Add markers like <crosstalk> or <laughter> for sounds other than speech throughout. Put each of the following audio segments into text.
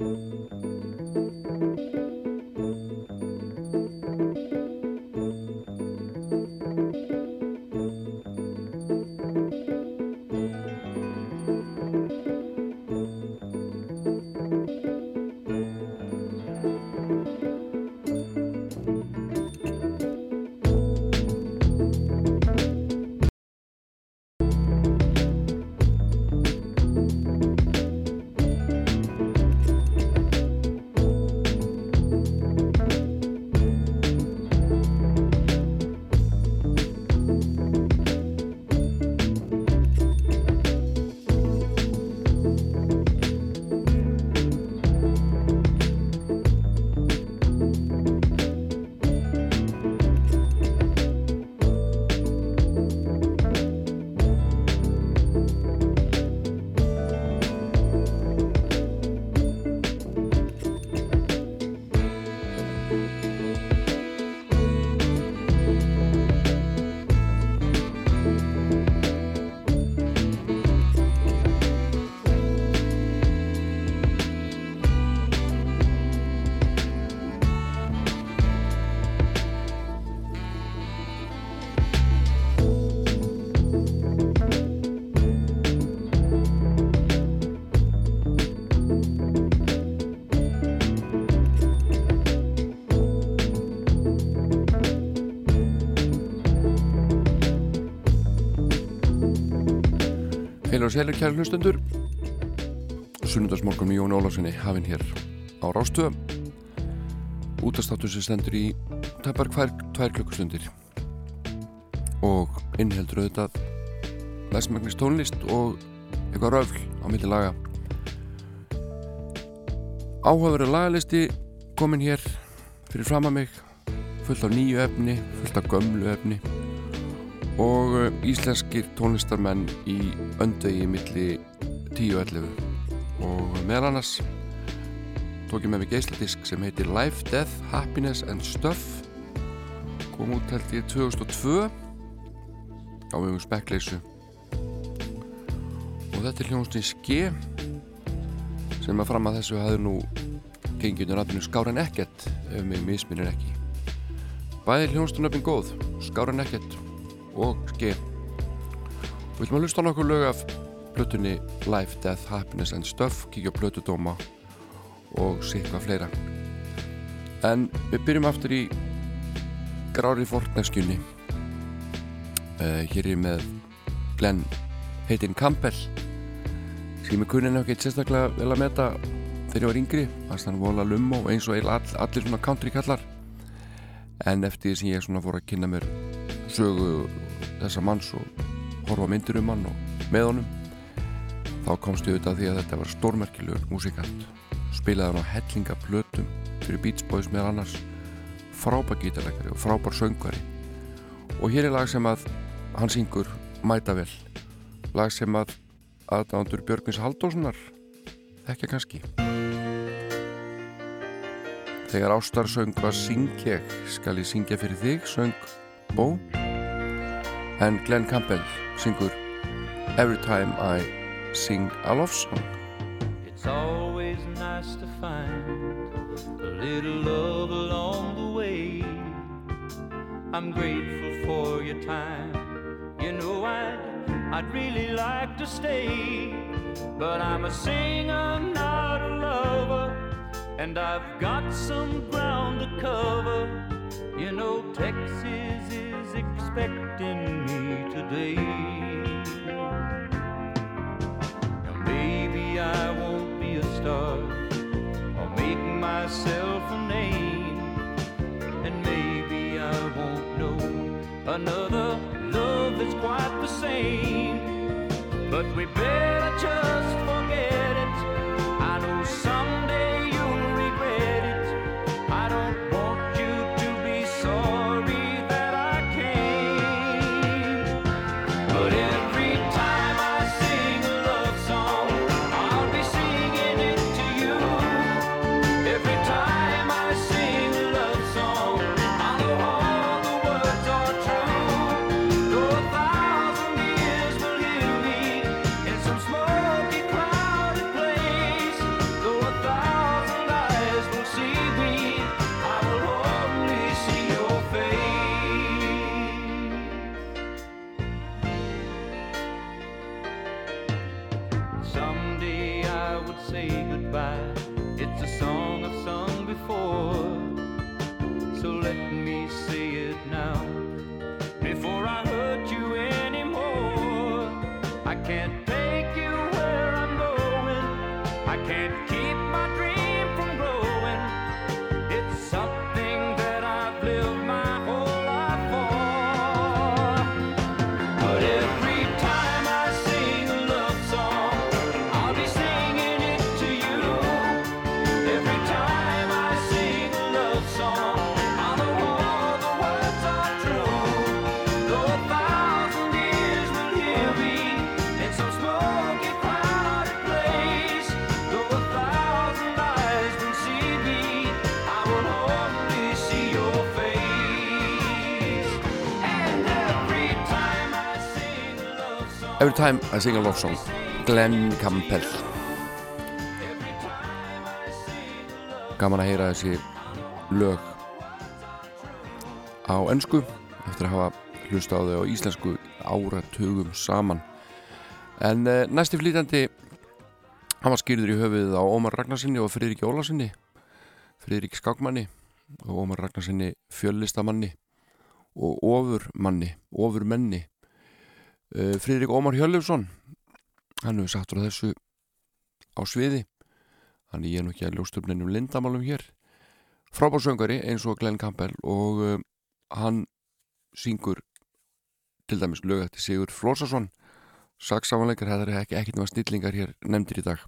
Música Heilar og sælir kæri hlustundur Sunnundarsmorgun með Jón Ólarssoni hafinn hér á Rástöða Útastáttur sem stendur í tæpar tvær klukkustundir. Og innheldur auðvitað læsmagnist tónlist og eitthvað röfl á milli laga. Áhugaverður lagalisti kominn hér fyrir fram að mig. Fullt af nýju efni, fullt af gömlu efni og uh, íslenskir tónlistarmenn í öndvegi milli 10-11 og meðal annars tók ég með mig geisladisk sem heitir Life, Death, Happiness and Stuff. Kom út held ég 2002 á vegum spekleisu og þetta er hljónstinn Ske sem að fram að þessu hafði nú gengið undir nafninu Skáran Ekkert ef mig misminir ekki. Bæði hljónstunöfning góð Skáran Ekkert og og við viljum að hlusta á nokkuð lög af plötunni Life, Death, Happiness and Stuff kíkja á plötudóma og sikka fleira. En við byrjum aftur í grári forneskjunni. Uh, hér er með Glenn heitinn Campbell. Sem ég kunni ekkert sérstaklega vel að meta þegar ég var yngri. Þannig að hann vola lummo eins og all, allir svona country kallar. En eftir því sem ég svona fór að kynna mér sögu þessa manns og horfa myndir um hann og með honum þá komst ég auðvitað því að þetta var stórmerkilegur músikant. Spilaði hann á hellingaplötum fyrir Beach Boys með annars frábær gítarleikari og frábær söngari og hér er lag sem að hann syngur mæta vel. Lag sem að aðdándur Björgvins Haldóssonar þekkja kannski. Þegar ástar söng var syng ég? Skal ég syngja fyrir þig? Söng Bó en Glenn Campbell syngur Every Time I Sing a Love Song. It's always nice to find a little love along the way. I'm grateful for your time. You know I'd, I'd really like to stay But I'm a singer, not a lover And I've got some ground to cover. You know Texas is expecting me Now maybe I won't be a star. Or make myself a name. And maybe I won't know another love that's quite the same. But we better just Every Time I Sing a Love Song Glenn Campbell. Gaman að heyra þessi lög á ennsku eftir að hafa hlusta á þau á íslensku áratugum saman. En uh, næsti flýtandi hann var skýrður í höfuðið á Ómar Ragnarsinni og Friðrik Jólasinni Friðrik Skákmanni og Ómar Ragnarsinni fjöllistamanni og ofurmanni ofurmenni uh, Friðrik Ómar Hjörlefsson hann hefur sagt frá þessu á sviði. Hann ég er nú ekki að ljósta upp nefnum lindamálum hér. Frábársöngari eins og Glenn Campbell og uh, hann syngur til dæmis lög eftir Sigur Flósason saksamanleikar, er ekki ekkert með snillingar hér nefndir í dag.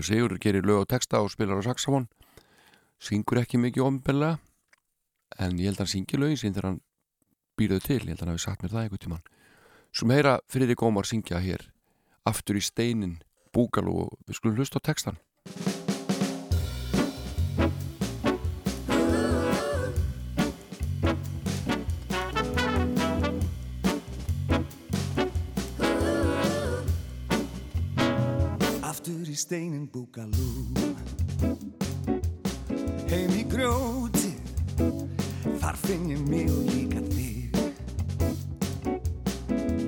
Sigur gerir lög á texta og spilar á saksamon syngur ekki mikið ofnbella en ég held að hann syngi lögin sín þegar hann býrðu til, ég held að hann hafi sagt mér það einhvern tímann sem heyra Friðrik Ómar syngja hér aftur í steinin búgal og við skulum hlusta á textan Aftur í steinin búkalú. Heim í grjóti. Þar finn ég mig líka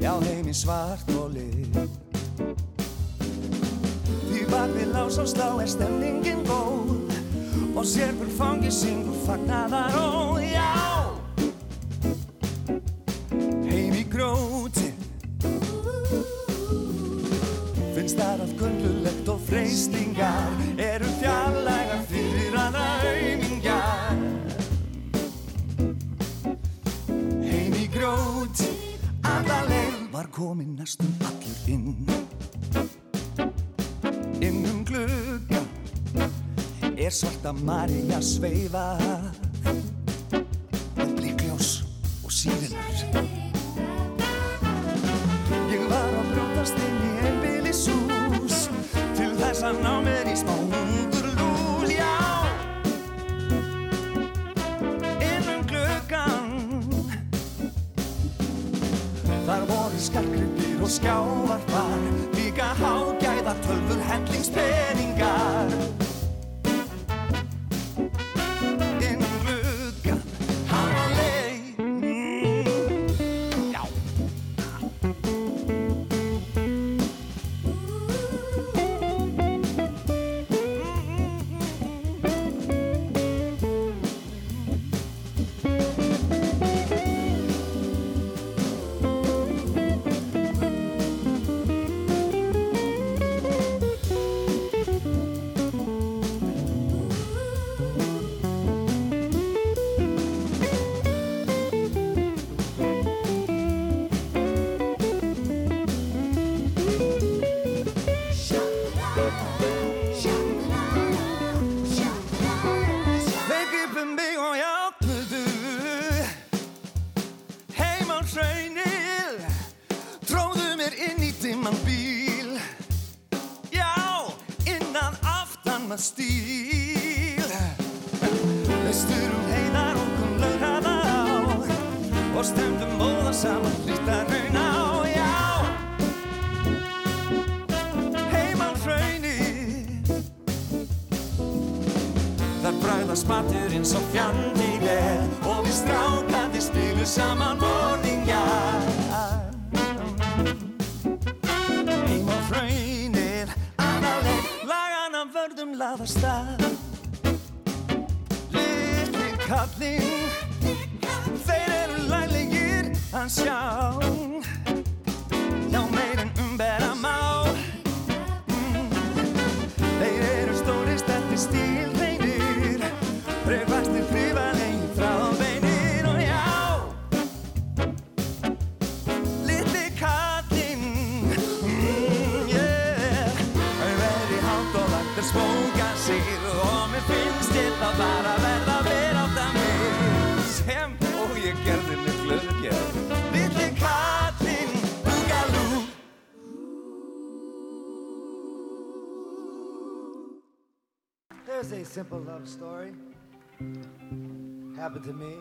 Já, heim í svart og lið Því bak við lás og slá er stemningin góð. Og sérfur fangi syngur fagnaðar og já! Heim í grjóti. Finnst það allt gundulegt og freystingar komin næstum allur inn. Inn um glugga Er svarta Marja sveifa og skjávarpar Líka hágæða tölfur hendlingspeningar saman hlýttar raun á Já Heim á hraunil Þar bræðast maturinn svo fjandileg og við strákandi spilu saman morningja. Heim á hraunir, annaleg, lagana völd. vörðum laða stað Litli kallinn Þeir eru laglegir að sjá Já, meirinn umbera má Simple love story. Happened to me.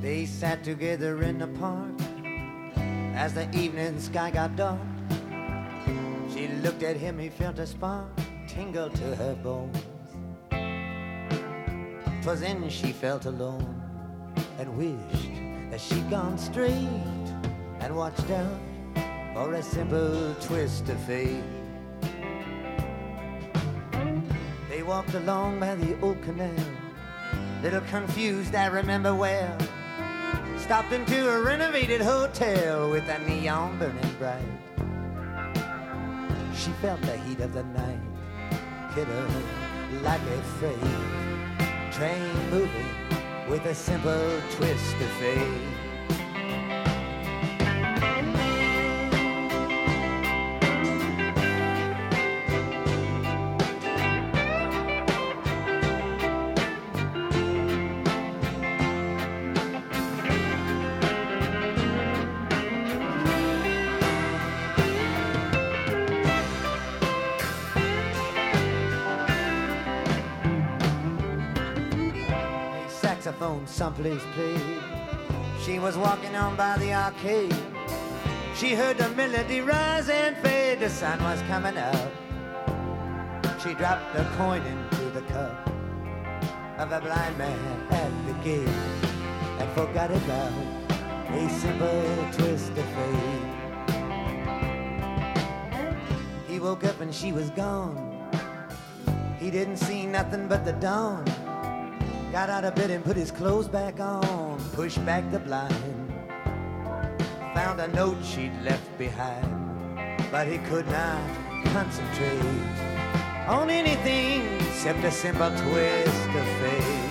They sat together in the park as the evening sky got dark. She looked at him, he felt a spark tingle to her bones. 'Twas then she felt alone and wished that she'd gone straight and watched out for a simple twist of fate. They walked along by the old canal, little confused, I remember well. Stopped into a renovated hotel with a neon burning bright. She felt the heat of the night hit her like a freight train moving with a simple twist of fate. Someplace played. She was walking on by the arcade. She heard the melody rise and fade. The sun was coming up. She dropped a coin into the cup of a blind man at the gate and forgot about a simple twist of fate. He woke up and she was gone. He didn't see nothing but the dawn. Got out of bed and put his clothes back on, pushed back the blind. Found a note she'd left behind, but he could not concentrate on anything except a simple twist of fate.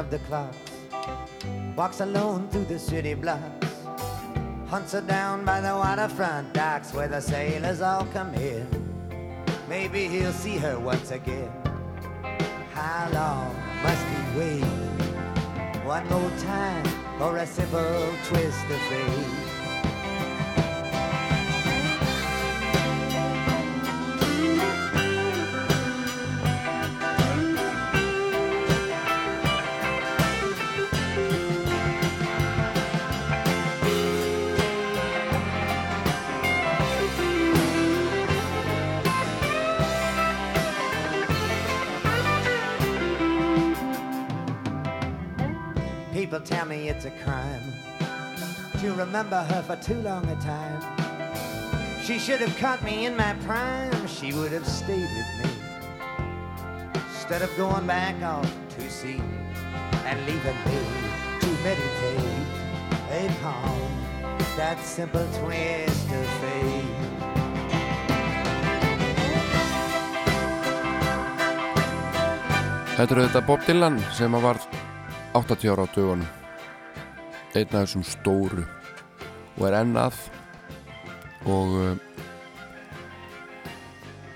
Of the clocks, walks alone through the city blocks, hunts her down by the waterfront docks where the sailors all come in. Maybe he'll see her once again. How long must he wait? One more time for a simple twist of fate. Crime to remember her for too long a time. She should have caught me in my prime. She would have stayed with me instead of going back off to sea and leaving me to meditate upon that simple twist of fate. Þetta eru þetta Bob Dylan sem að var 80 ára á dögunum einn af þessum stóru og er ennað og uh,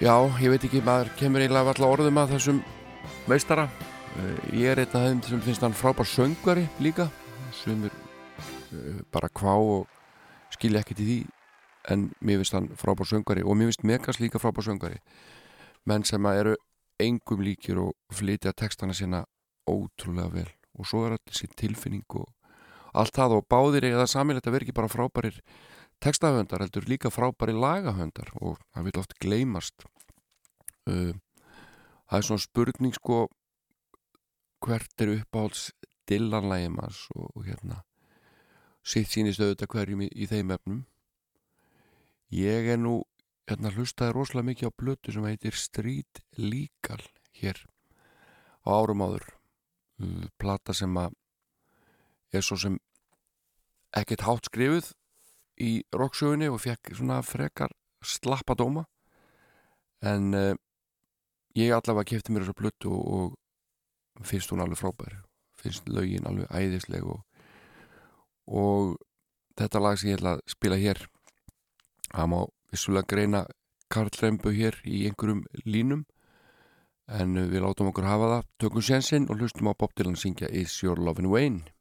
já, ég veit ekki maður kemur eiginlega alltaf orðum að þessum meistara. Uh, ég er einn af þeim sem finnst hann frábær söngvari líka. Sem er uh, bara kvá og skilja ekkert í því en mér finnst hann frábár söngari og mér finnst Megas líka frábár söngari menn sem eru engum líkir og flytja textana sína ótrúlega vel. Og svo er allir sín tilfinning og allt það og báðir eða samilegt að vera ekki bara frábærir textahöndar heldur líka frábæri lagahöndar og það vil oft gleymast. Uh, það er svona spurning sko hvert er uppáhalds dillanlægum og, og hérna sitt sínist auðvitað hverjum í, í þeim efnum. Ég er nú hérna hlustaði rosalega mikið á blötu sem heitir Street Legal hér á árum áður. Uh, plata sem að er svo sem ekkert hátt skrifuð í roksögunni og fekk svona frekar slappa dóma. En uh, ég allavega kefti mér þessa blötu og, og finnst hún alveg frábær. Finnst lögin alveg æðisleg og, og þetta lag sem ég ætla að spila hér það má vissulega greina Karl Rembu hér í einhverjum línum en við látum okkur hafa það. Tökum sénsinn og hlustum á Bob Dylan syngja Is Your Lovin' Wayne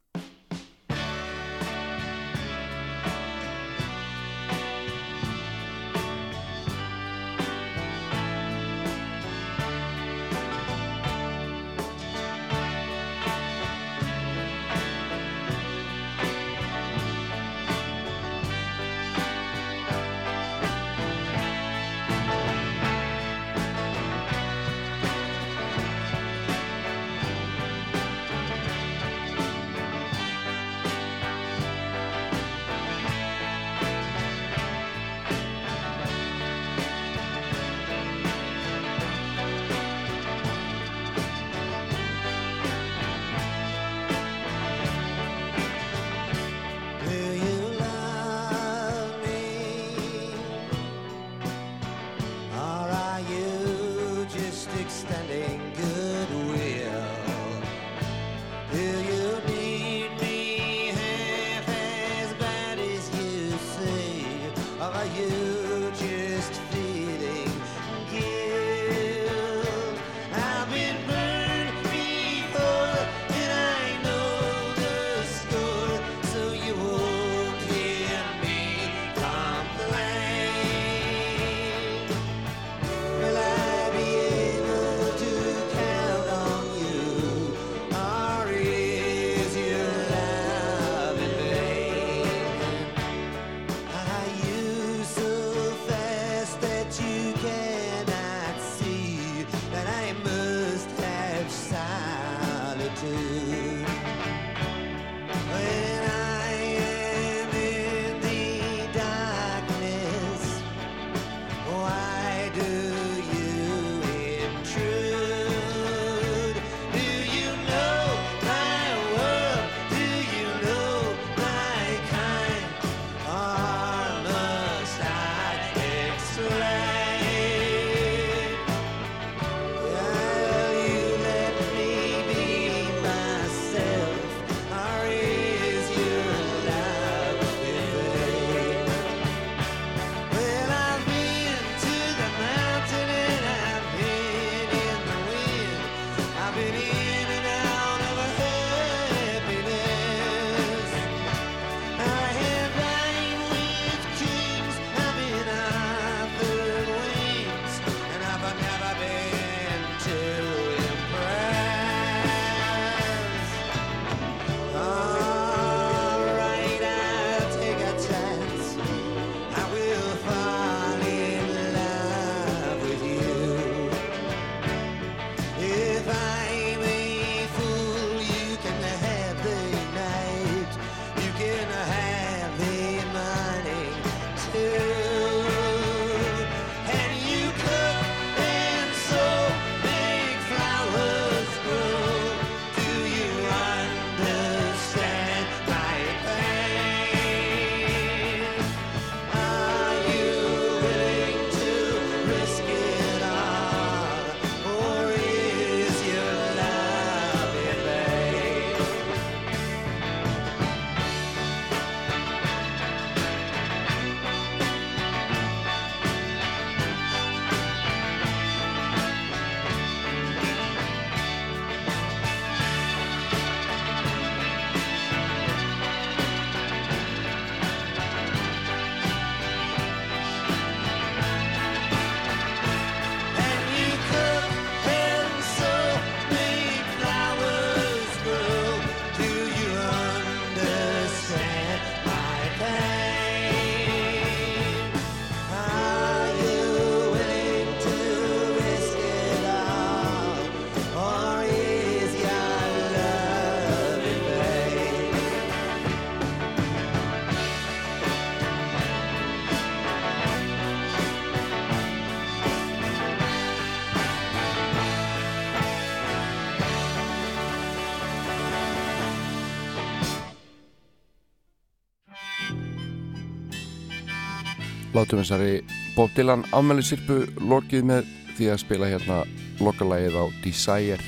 Látum þessari Bob Dylan afmæli sirpu lokið með því að spila hérna lokalægið á Desire.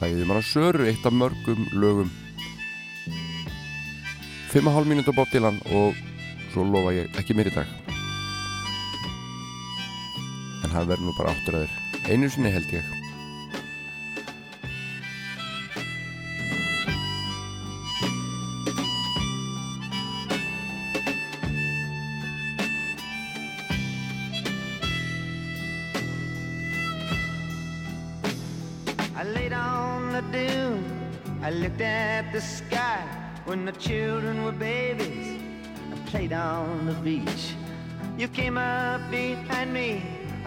Lægið um hana Söru, eitt af mörgum lögum. 5,5 mínútur Bob Dylan og svo lofa ég ekki mér í dag. En hann verður nú bara áttur að þér. Einu sinni held ég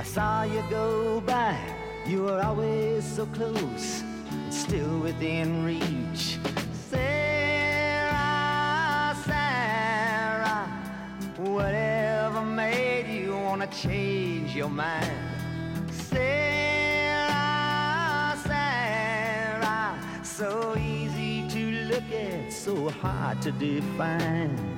I saw you go by. You were always so close, still within reach. Sarah, Sarah, whatever made you wanna change your mind? Sarah, Sarah, so easy to look at, so hard to define.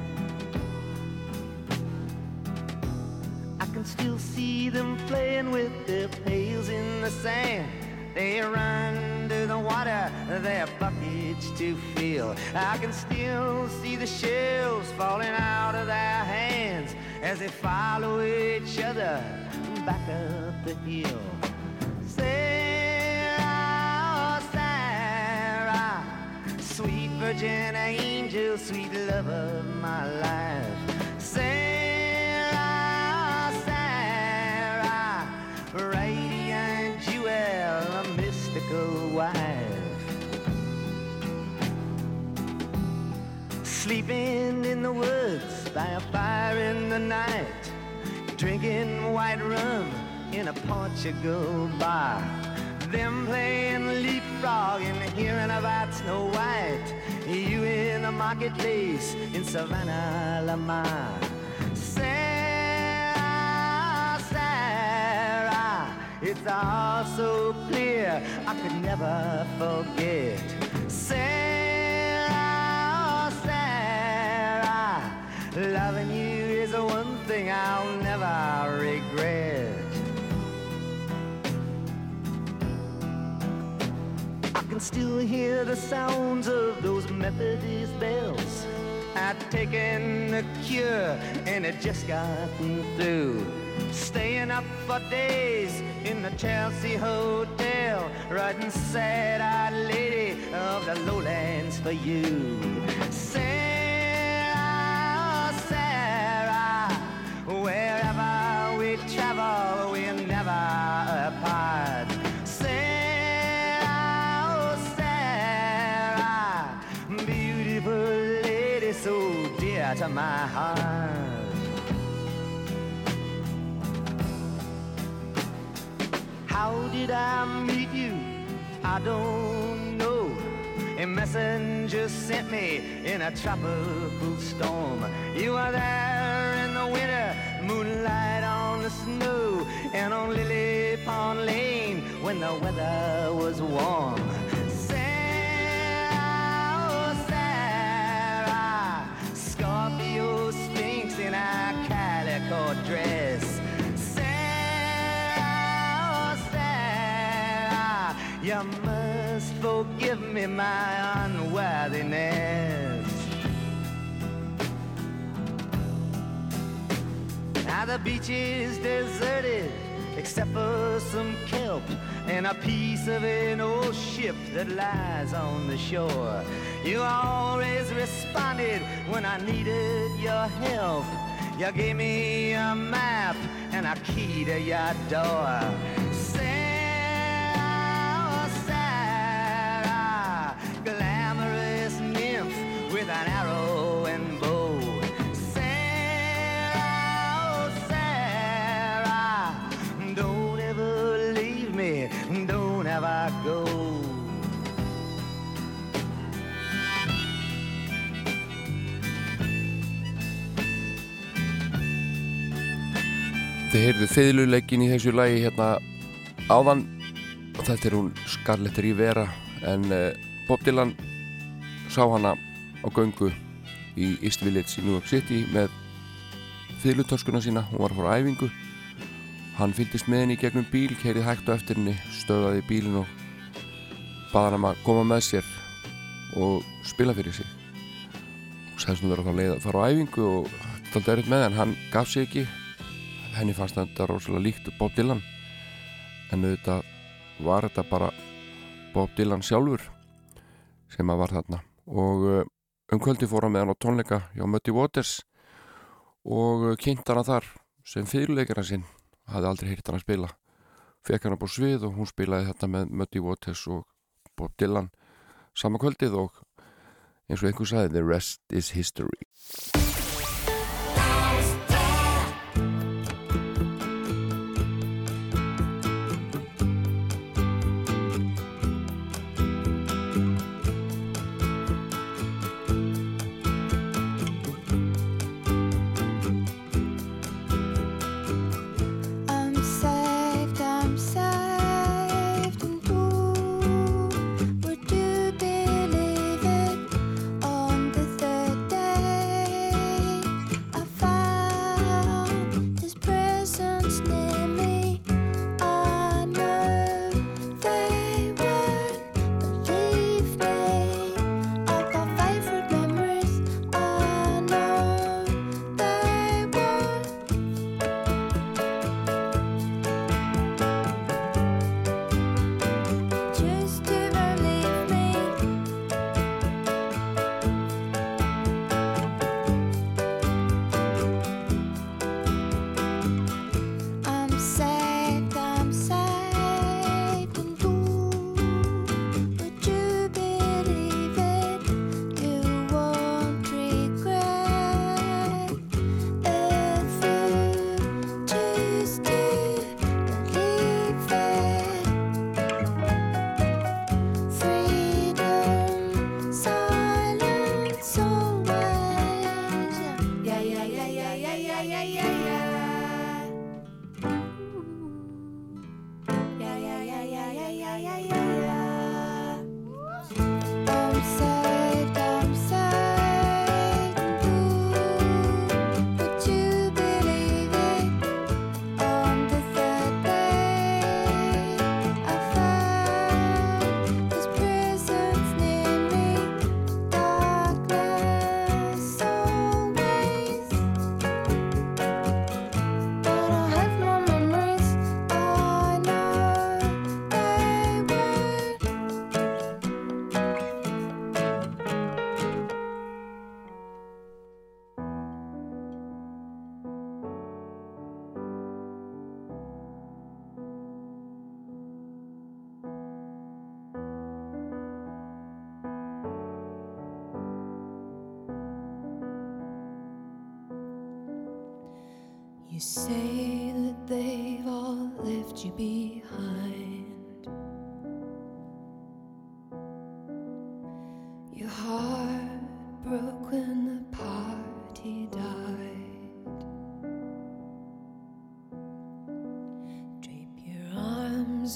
See them playing with their pails in the sand. They run to the water, their buckets to fill. I can still see the shells falling out of their hands as they follow each other back up the hill. Sarah, Sarah, sweet virgin angel, sweet love of my life. Sarah, Sleeping in the woods by a fire in the night, drinking white rum in a Portugal bar. Them playing leapfrog and hearing about Snow White. You in the marketplace in Savannah, Lamar. Sarah, Sarah, it's all so clear I could never forget. Loving you is the one thing I'll never regret. I can still hear the sounds of those Methodist bells. I'd taken a cure and it just got me through. Staying up for days in the Chelsea Hotel, writing sad-eyed lady of the lowlands for you. Sarah, to my heart. How did I meet you? I don't know. A messenger sent me in a tropical storm. You were there in the winter, moonlight on the snow, and on Lily Pond Lane when the weather was warm. Dress. Sarah, Sarah, you must forgive me my unworthiness. Now the beach is deserted except for some kelp and a piece of an old ship that lies on the shore. You always responded when I needed your help. You gave me a map and a key to your door. Þið heyrðu fiðluleikin í þessu lagi hérna áðan. Og þetta er hún Scarlett Rivera en uh, Bob Dylan sá hana á göngu í East Village í New York City með fyrirlutöskuna sína, hún var á æfingu. Hann fylgdist með henni í gegnum bíl keirið hægt á eftir henni, stöðaði bílin og baða hann um að koma með sér og spila fyrir sig. Og sæðist hún verið að leið að fara á æfingu og þetta er eitthvað með hann hann gaf sig ekki henni fannst þetta rosalega líkt Bob Dylan. En auðvitað var þetta bara Bob Dylan sjálfur sem að var þarna. Og uh, um kvöldi fór hann með hann á tónleika hjá Muddy Waters og uh, kynnt hann að þar sem fyrirleikara sinn. Hafði aldrei heyrt hann að spila. Fekk hann upp á svið og hún spilaði þetta með Muddy Waters og Bob Dylan sama kvöldið og eins og einhver sagði the rest is history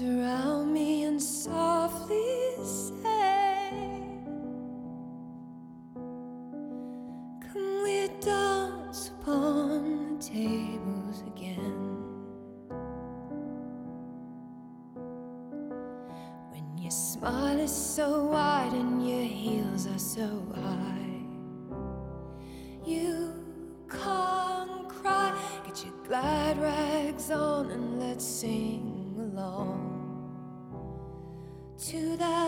around me and softly say, Come, we dance upon the tables again. When your smile is so wide and your heels are so high, to the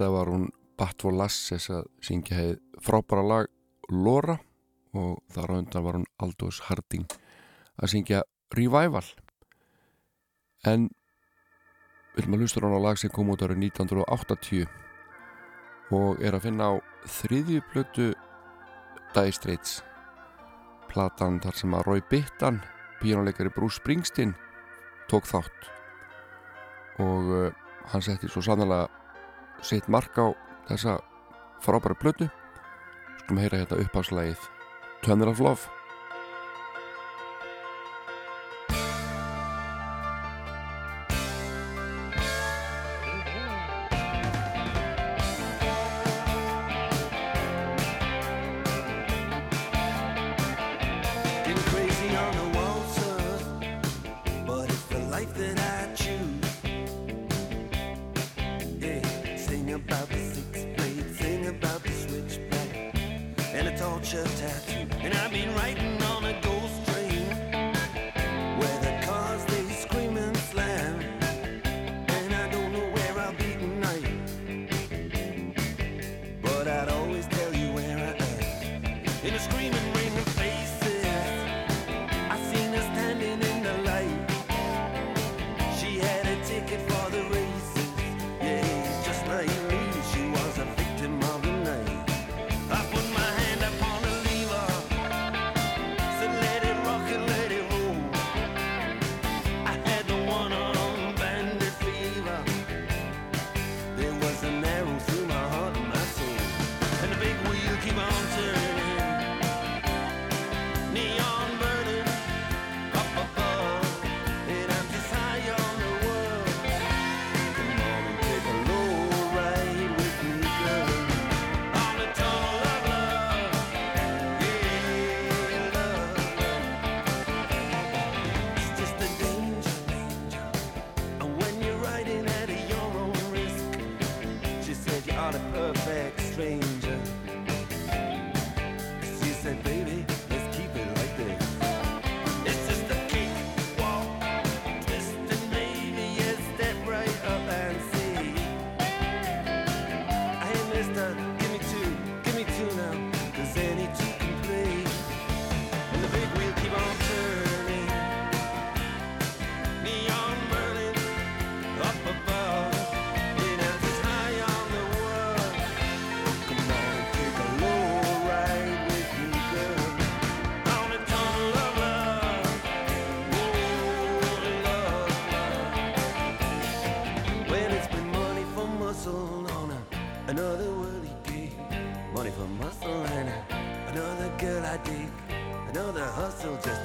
stað var hún Batvo Lasses að syngja hefði frábæra lag Lora og þar á undan var hún Aldous Harding að syngja Revival. En vil maður hlusta hún á lag sem kom út árið 1980 og er að finna á þriðju blötu Dire Straits. Platan þar sem að Rói Bittan píjónuleikari Bruce Springsteen tók þátt. Og eh, hann setti svo sannlega sitt mark á þessa frábæra blödu skulum heyra hérna uppháðslægið Tunnel of Love. Another world he gave, money for muscle and another girl I dig, another hustle just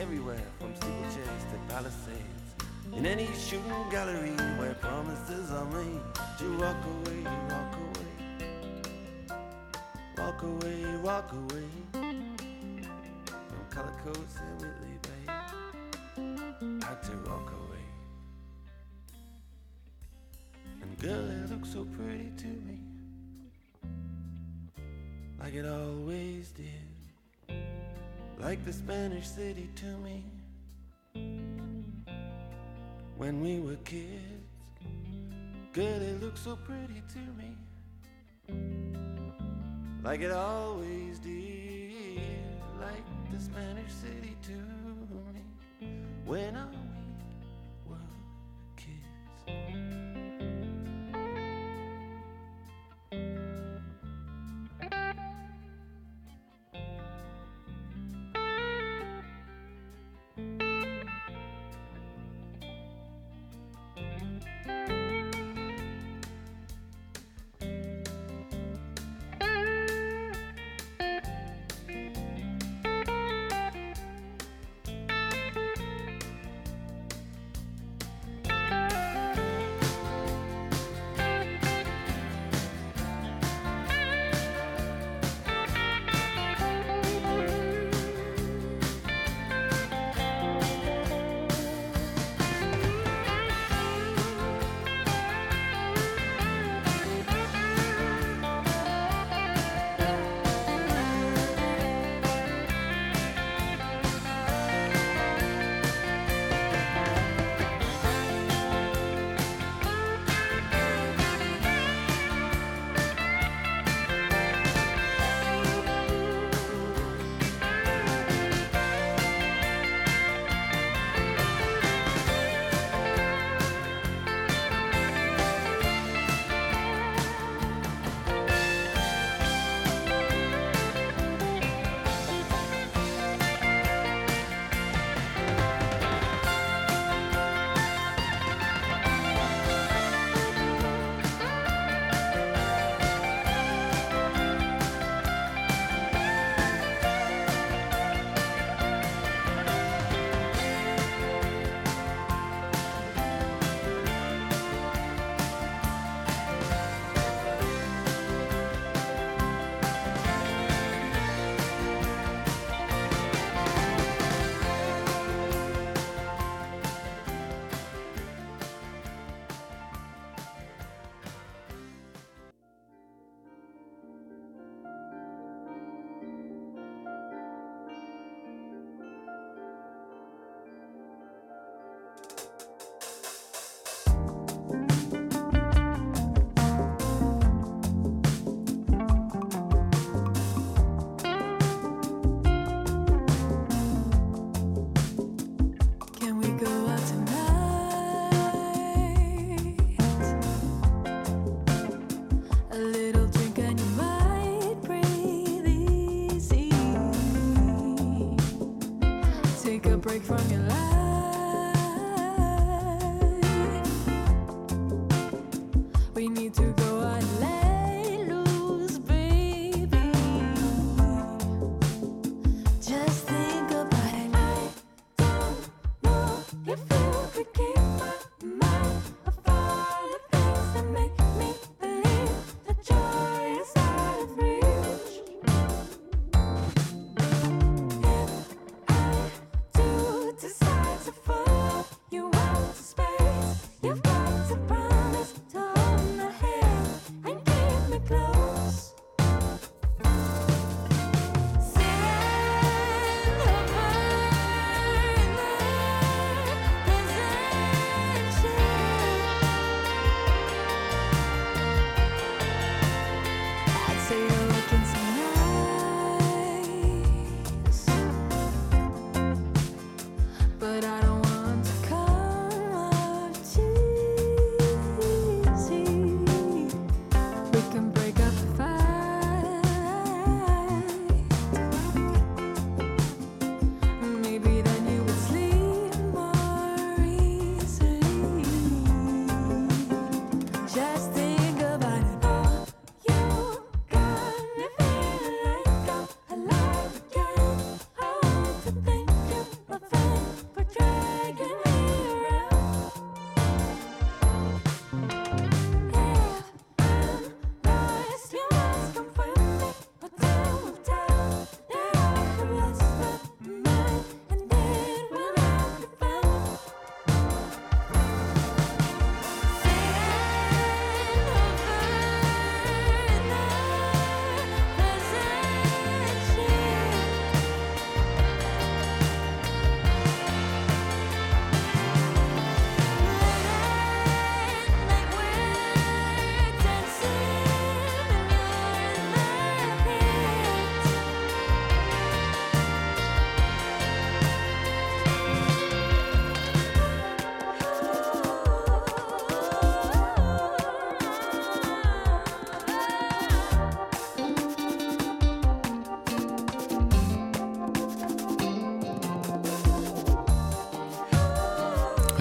everywhere from steeple chairs to palisades. In any shooting gallery where promises are made, to walk away, walk away. Walk away, walk away. From color coats and Whitley Bay. Had to walk away. And girl, it looked so pretty to me. Like it always did like the Spanish city to me when we were kids. Girl, it looked so pretty to me, like it always did, like the Spanish city to me when I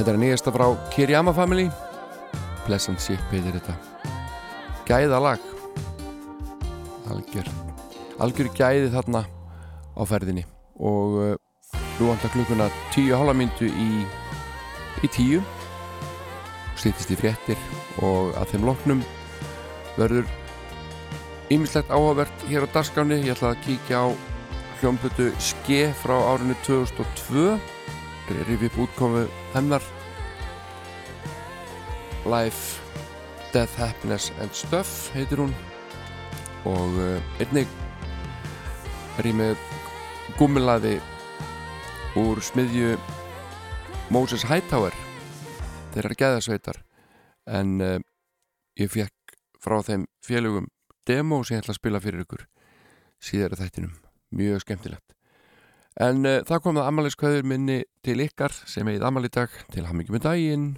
Þetta er nýjasta frá Kiriyama Family. Pleasant Ship heitir þetta. Gæða lag Algjör Algjör gæði þarna á ferðinni. Og uh, nú vantar klukkuna tíu hálfamyndu í í tíu. Stýttist í fréttir og að þeim loknum verður ýmislegt áhugavert hér á darskáni ég ætla að kíkja á hljómblötu Ske frá árinu 2002 rifið upp útkomu hennar Life, Death, Happiness and Stuff heitir hún. Og uh, einnig ég með gummilaði úr smiðju Moses Hightower þeirra geðasveitar en uh, ég fekk frá þeim félögum demo sem ég ætla að spila fyrir ykkur síðar að þættinum, mjög skemmtilegt. En uh, það kom það amaliskvæður minni til ykkar sem eigið amalidag til hamingjum með daginn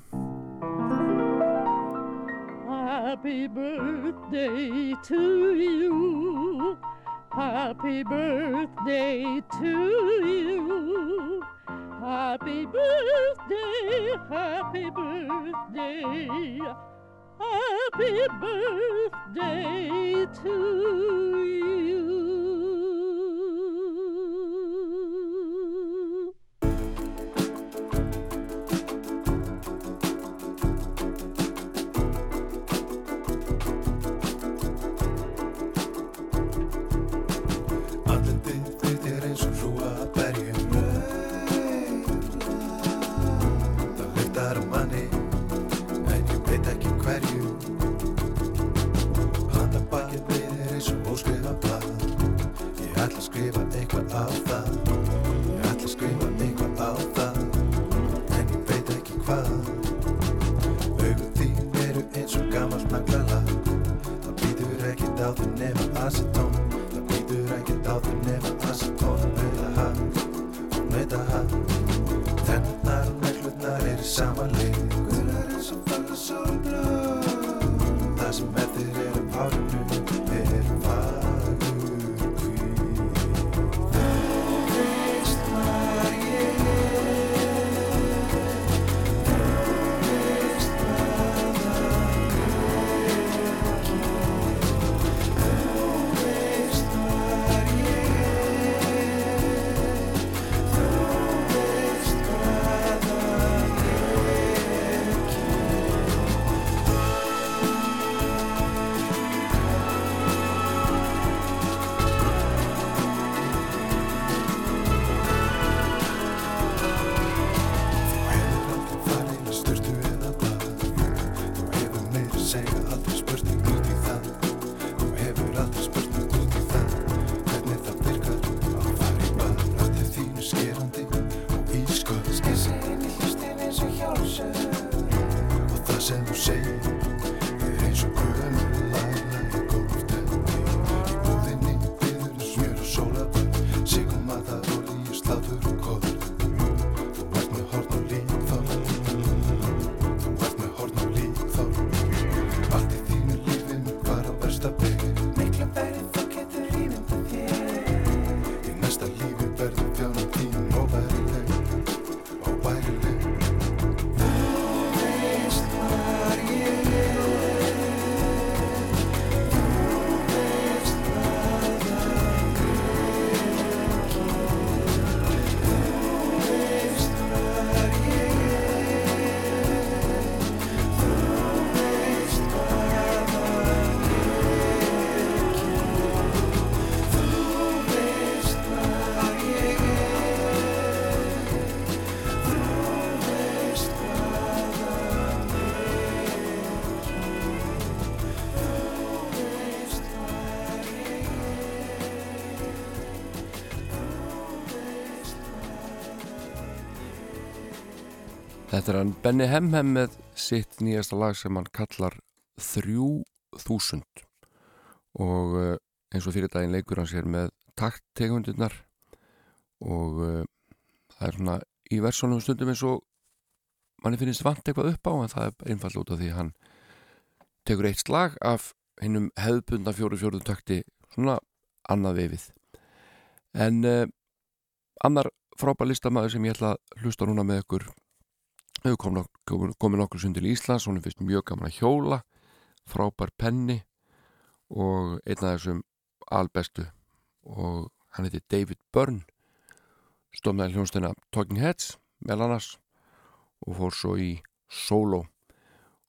Happy birthday to you. Happy birthday to you. Happy birthday, happy birthday. Happy birthday to you. Þetta er hann Benny Hemhem með sitt nýjasta lag sem hann kallar 3000 og uh, eins og fyrir daginn leikur hann sér með takttegundirnar. Og uh, það er svona í versónum stundum eins og manni finnst vant eitthvað upp á en það er einfall út af því hann tekur eitt slag af hinnum hefðbundna fjóru fjóru takti svona annað vefið. En uh, annar frábær listamæður sem ég ætla að hlusta núna með ykkur Þau komin nokkur, nokkur sund til Íslands, hún er fyrst mjög gaman að hjóla, frábær penni og einn af þessum albestu og hann heiti David Byrne stofnaði hljónstegna Talking Heads með annars og fór svo í solo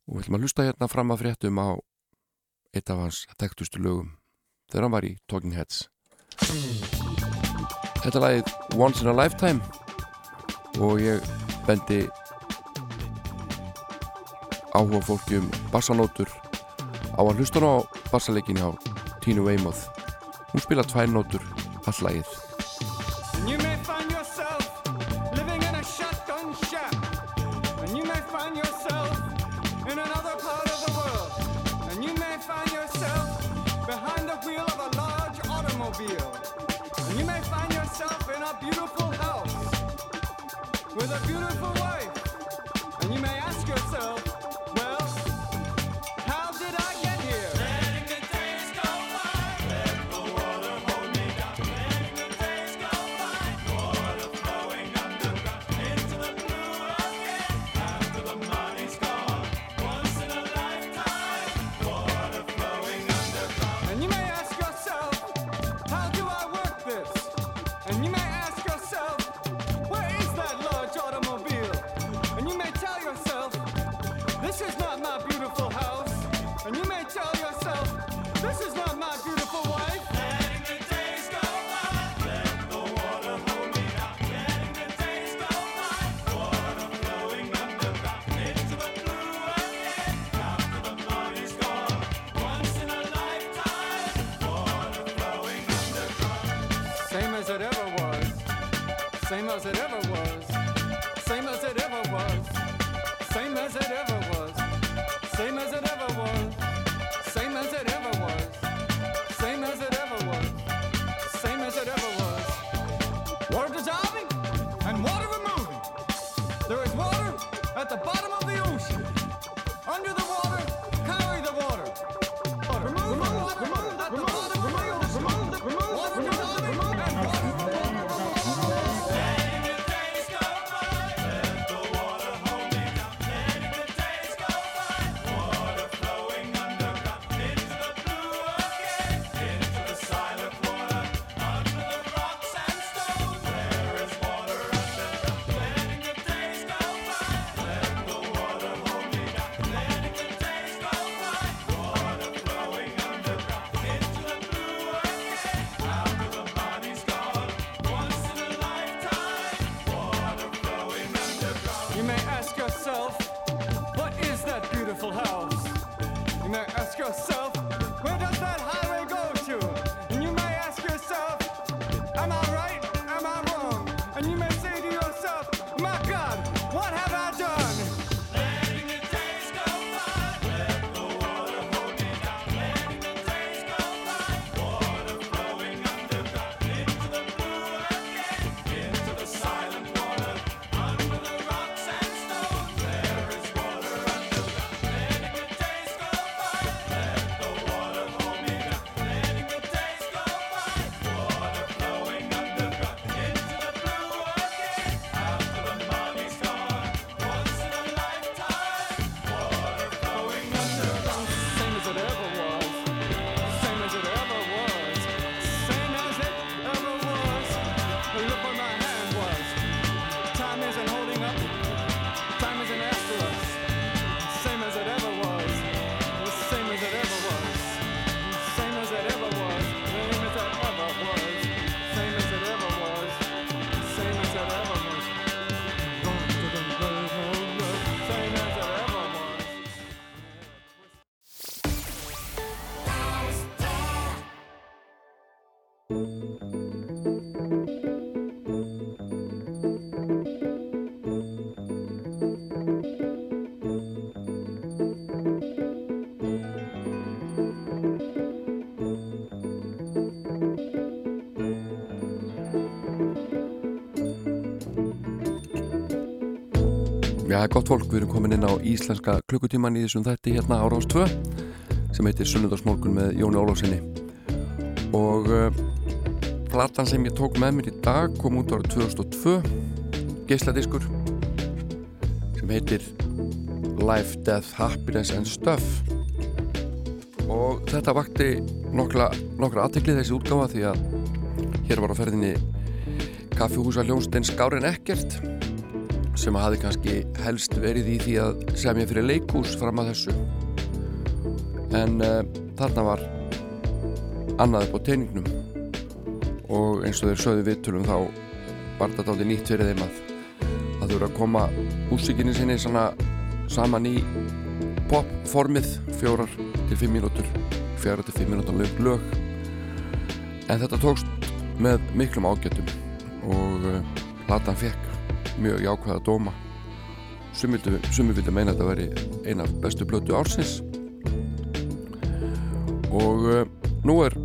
og við ætlum að hlusta hérna fram að fréttum á eitt af hans tektustu lögum þegar hann var í Talking Heads. Þetta lagið Once in a Lifetime og ég bendi áhuga fólki um bassanótur á að hlusta ná bassaleginni á Tínu Weymouth. Hún spila tvær nótur allagið You might ask yourself, Jæja, gott fólk, við erum komin inn á íslenska klukkutíman í þessum þætti hérna á Rós 2 sem heitir Sunnundarsmorgun með Jóni Ólófsinni og uh, platan sem ég tók með mér í dag kom út ára 2002 geysladiskur sem heitir Life, Death, Happiness and Stuff. Og þetta vakti nokkla, nokkra aðteklið þessi útgáfa því að hér var á ferðinni kaffihúsa Ljónstein Skárin Ekkert sem hafi kannski helst verið í því að semja fyrir leikús fram að þessu. En uh, þarna var annað upp á teiningnum og eins og þeir sögðu viðtölum þá var þetta aldrei nýtt fyrir þeim að að þú eru að koma músikinni sinni svona saman í popformið fjórar til fimm mínútur fjórar til fimm mínútur lög, lög. En þetta tókst með miklum ágættum og uh, platan fekk mjög jákvæða dóma. Sumi vildi meina að þetta veri eina af bestu blötu ársins. Og uh, nú er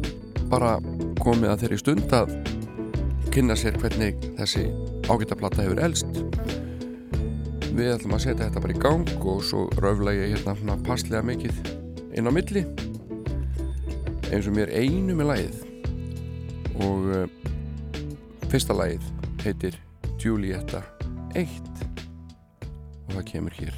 bara komið að þeirri stund að kynna sér hvernig þessi ágættaplata hefur elst. Við ætlum að setja þetta bara í gang og svo raufla ég hérna passlega mikið inn á milli. Eins og mér einu með lagið. Og uh, fyrsta lagið heitir Julietta 1 og það kemur hér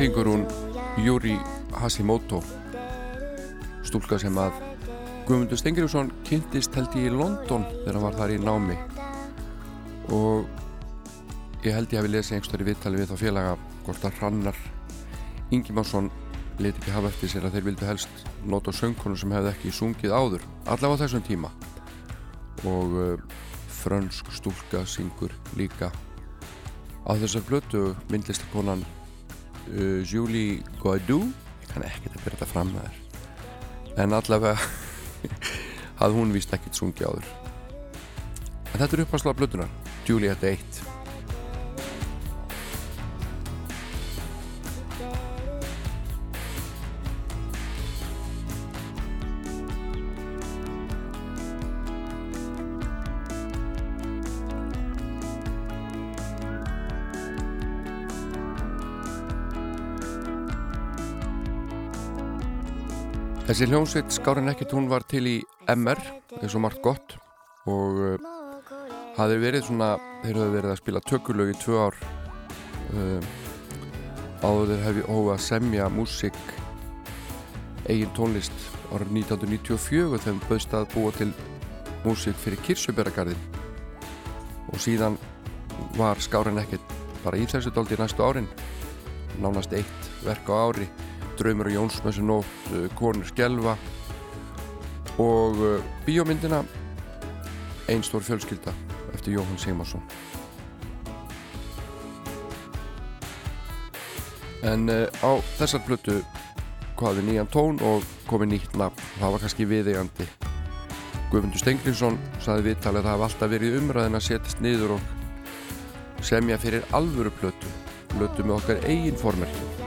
syngur hún Júri Hashimoto stúlka sem að Guðmundur Stengriðsson kynntist held ég í London þegar hann var þar í námi. Og ég held ég hafi lesið einhverstari viðtali við þá félaga hvort að Hrannar Ingimarsson leti ekki hafa eftir sér að þeir vildu helst nota söngkonu sem hefði ekki sungið áður allavega þessum tíma. Og uh, frönsk stúlka syngur líka á þessar blötu myndlistakonan uh, Julie Guaidou ég kann ekkert að byrja þetta fram með þér. En allavega <laughs> hafði hún vist ekkert sungið áður. En þetta er upphanslað blötunar Juliette 1 Þessi hljómsveit skárin ekkert hún var til í MR eins og margt gott og uh, hafði verið svona þeir hafði verið að spila tökulög í tvö ár uh, áður þeir hefði hófað að semja músík eigin tónlist árið 1994 þegar bauðst að búa til músík fyrir Kirsuberagarðin og síðan var skárin ekkert bara í þessu dóldi næstu árin nánast eitt verk á ári Draumur og Jónsmessu nótt, uh, Konur Skelva og uh, bíómyndina Einn stór fjölskylda eftir Jóhann Sigmarsson. En uh, á þessar blötu hvaði nýjan tón og komið nýtt nafn. Það var kannski viðeigandi. Guðmundur Stengriðsson saði viðtalið að það hafði alltaf verið umræðin að setjast niður og semja fyrir alvöru blötu blötu með okkar eigin formerki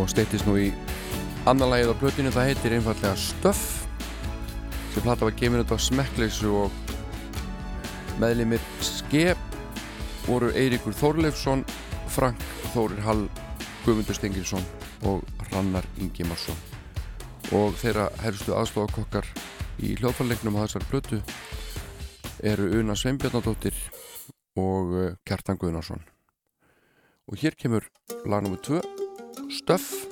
og steytist nú í Annan lagið á plötinu það heitir einfallega Stöff sem plata var gefin út á smekkleysu og meðlimir Skep voru Eiríkur Þorleifsson Frank Þórir Hall Guðmundur Stenginsson og Rannar Ingimarsson. Og þeirra helstu aðstofakokkar í hljóðfærleiknum á þessar plötu eru Una Sveinbjörnadóttir og uh, Kjartan Guðnarsson og hér kemur lag nr. 2 Stöff.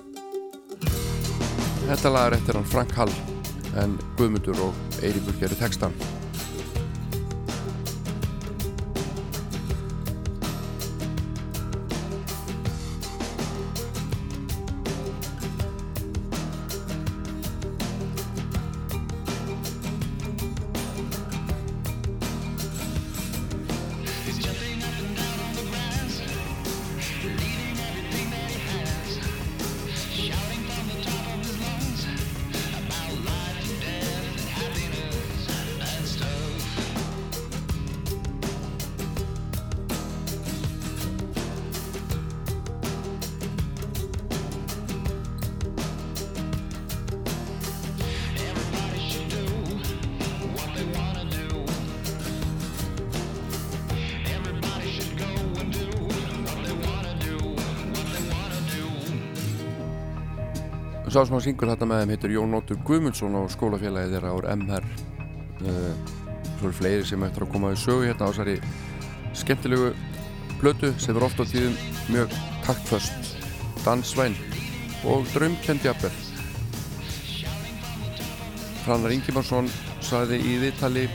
Þetta lag er eftir hann Frank Hall en Guðmundur og Eiríkur gerir textan Syngur þetta með þeim heitir Jón Nóttur Guðmundsson og skólafélagi þeirra ár MR uh, Svo eru fleiri sem eftir að koma í sögu hérna á þessari skemmtilegu blötu sem er ofta á tíðum mjög taktföst dansvæn og draumkendi jafnvel. Hrannar Ingimarsson sagði í viðtali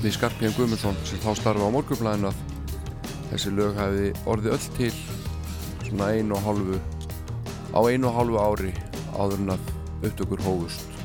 við Skarpjörn Guðmundsson sem þá starfa á morgunblæðinu að þessi lög hafi orðið öll til svona einu og hálfu á einu og hálfu ári áður en að upptökur hófust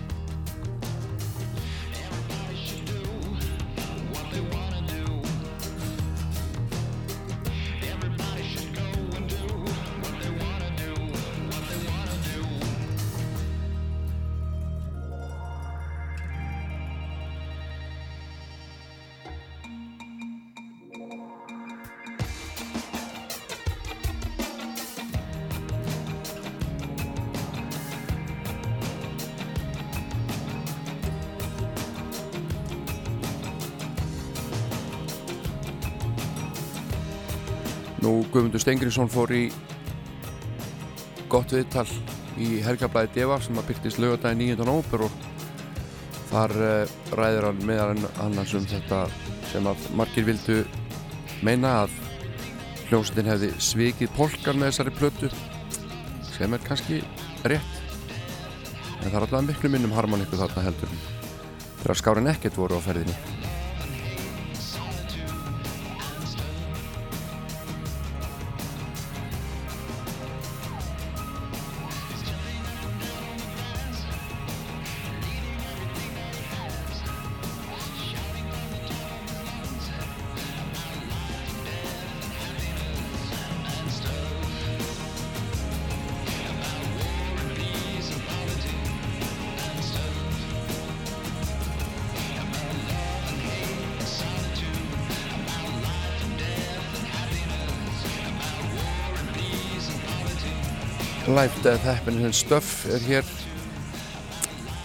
Guðmundur Stengriðsson fór í gott viðtal í Helgablaði Deva sem að byrtist lögadagi 9. nóper og þar uh, ræðir hann meðan annars um þetta sem að margir vildu meina að hljómsveitin hefði svikið polkar með þessari plötu sem er kannski rétt en það er alltaf miklu minnum harmonikku þarna heldur þegar skárin ekkert voru á ferðinni Life, Death, Happiness and Stuff er hér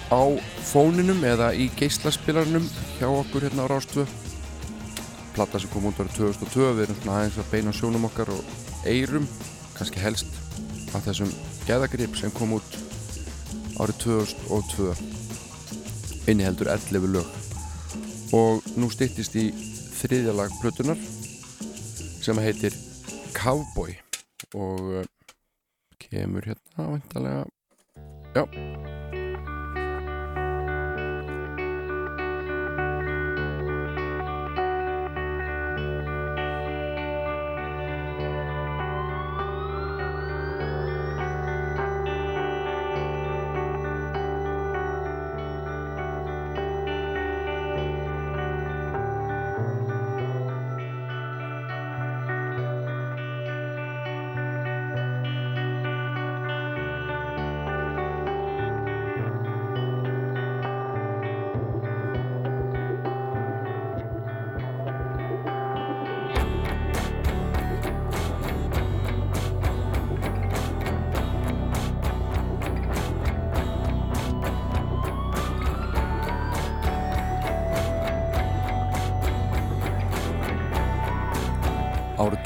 á fóninum eða í geislaspilarnum hjá okkur hérna á Rástvö platta sem kom út árið 2002 við erum svona aðeins að beina sjónum okkar og eirum, kannski helst af þessum geðagrip sem kom út árið 2002 inni heldur 11 lög. Og nú styttist í þriðja lag plötunar sem heitir Cowboy og uh, kemur hérna vantalega já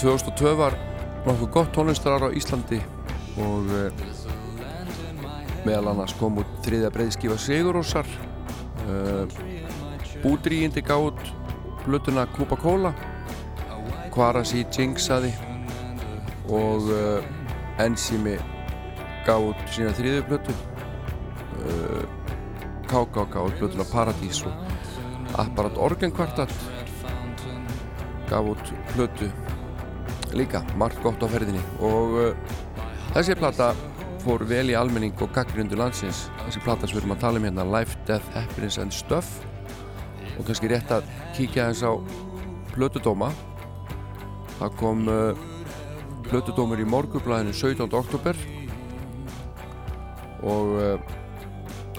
2002 var nokkuð gott tónlistarar á Íslandi og uh, meðal annars kom út þriðja breyðskifa Sigurósar uh, Búdríindi gátt blötuna Coca-Cola Kvarasi Jinxaði og uh, Enzimi gátt sína þriðju blötu KK gátt blötuna Paradís og Apparat Orgenkvartat gaf út plötu líka, margt gott á ferðinni. Og uh, þessi plata fór vel í almenning og gaggrundu landsins. Þessi plata sem við erum að tala um hérna Life, Death, Happiness and Stuff. Og kannski rétt að kíkja eins á plötudóma. Það kom uh, plötudómur í morgublæðinu 17. oktober og uh,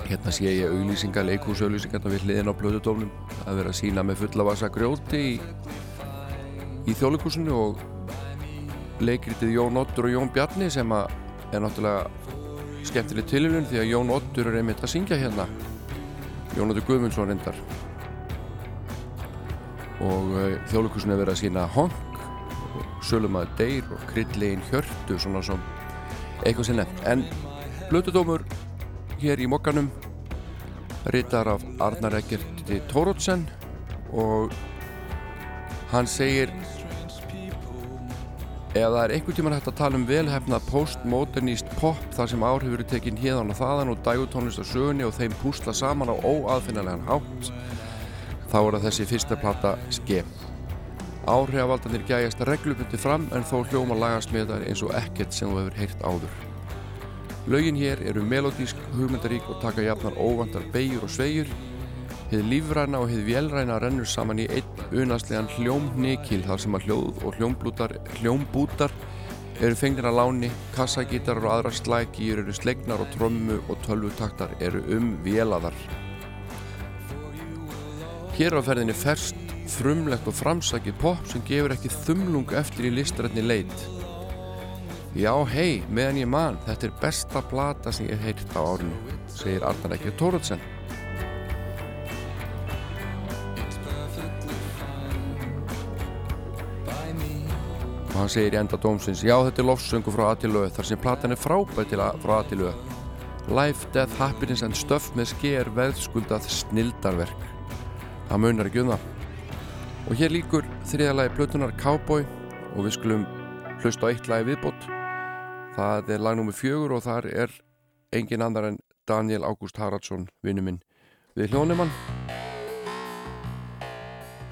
hérna sé ég auðlýsingar, leikúsauðlýsingar við hliðin á plötudómnum. Að vera að sína með fulla vasa grjóti í, í þjóðleikúsinu og leikritið Jón Ottur og Jón Bjarni sem að er náttúrulega skemmtileg tilhjörun því að Jón Ottur er einmitt að syngja hérna. Jón Ottur Guðmundsson reyndar. Og uh, þjóðleikusinu er verið að sína honk og sölumaður deyr og kryddlegin hjörtu svona som eitthvað sem nefnt. En blötudómur hér í mokkanum rittar af Arnar Eggerti Tórótsen og hann segir ef það er einhvern tíman hægt að tala um velhefnað postmodernist pop þar sem áhrifur eru tekinn hérðan og þaðan og dægutónlist á sögunni og þeim púsla saman á óaðfinnarlegan hátt? Þá er það þessi fyrsta plata Ske. Áhrifavaldanir gæjast reglubundi fram en þó hljóma lagasmiðar eins og ekkert sem þú hefur heyrt áður. Laugin hér eru melodísk, hugmyndarík og taka jafnar óvandar beigur og sveigur Hið lífræna og hið vélræna rennur saman í einn unaslegan hljómnikil þar sem að hljóð og hljómbútar eru fengnir að láni, kassagítar og aðra slækýr eru slegnar og trommu og tölvutaktar eru umvélaðar. Hér á ferðinni ferst, frumlegt og framsakið pop sem gefur ekki þumlung eftir í listrætni leit. Já, hei, meðan ég man, þetta er besta plata sem ég heirt á árinu, segir Arnar Ekkert Tóruðsen. Og hann segir í enda dómsins já þetta er lofsöngu frá Atilöð þar sem platan er að frá Atilöð Life, Death, Happiness and Stuff með sker veðskuldað snildarverk. Það munar ekki um það. Og hér líkur þriðalagi plötunar Cowboy og við skulum hlusta á eitt lagi viðbót. Það er lagnúmi fjögur og þar er engin annar en Daniel Ágúst Haraldsson vinnu minn. Við hljónumann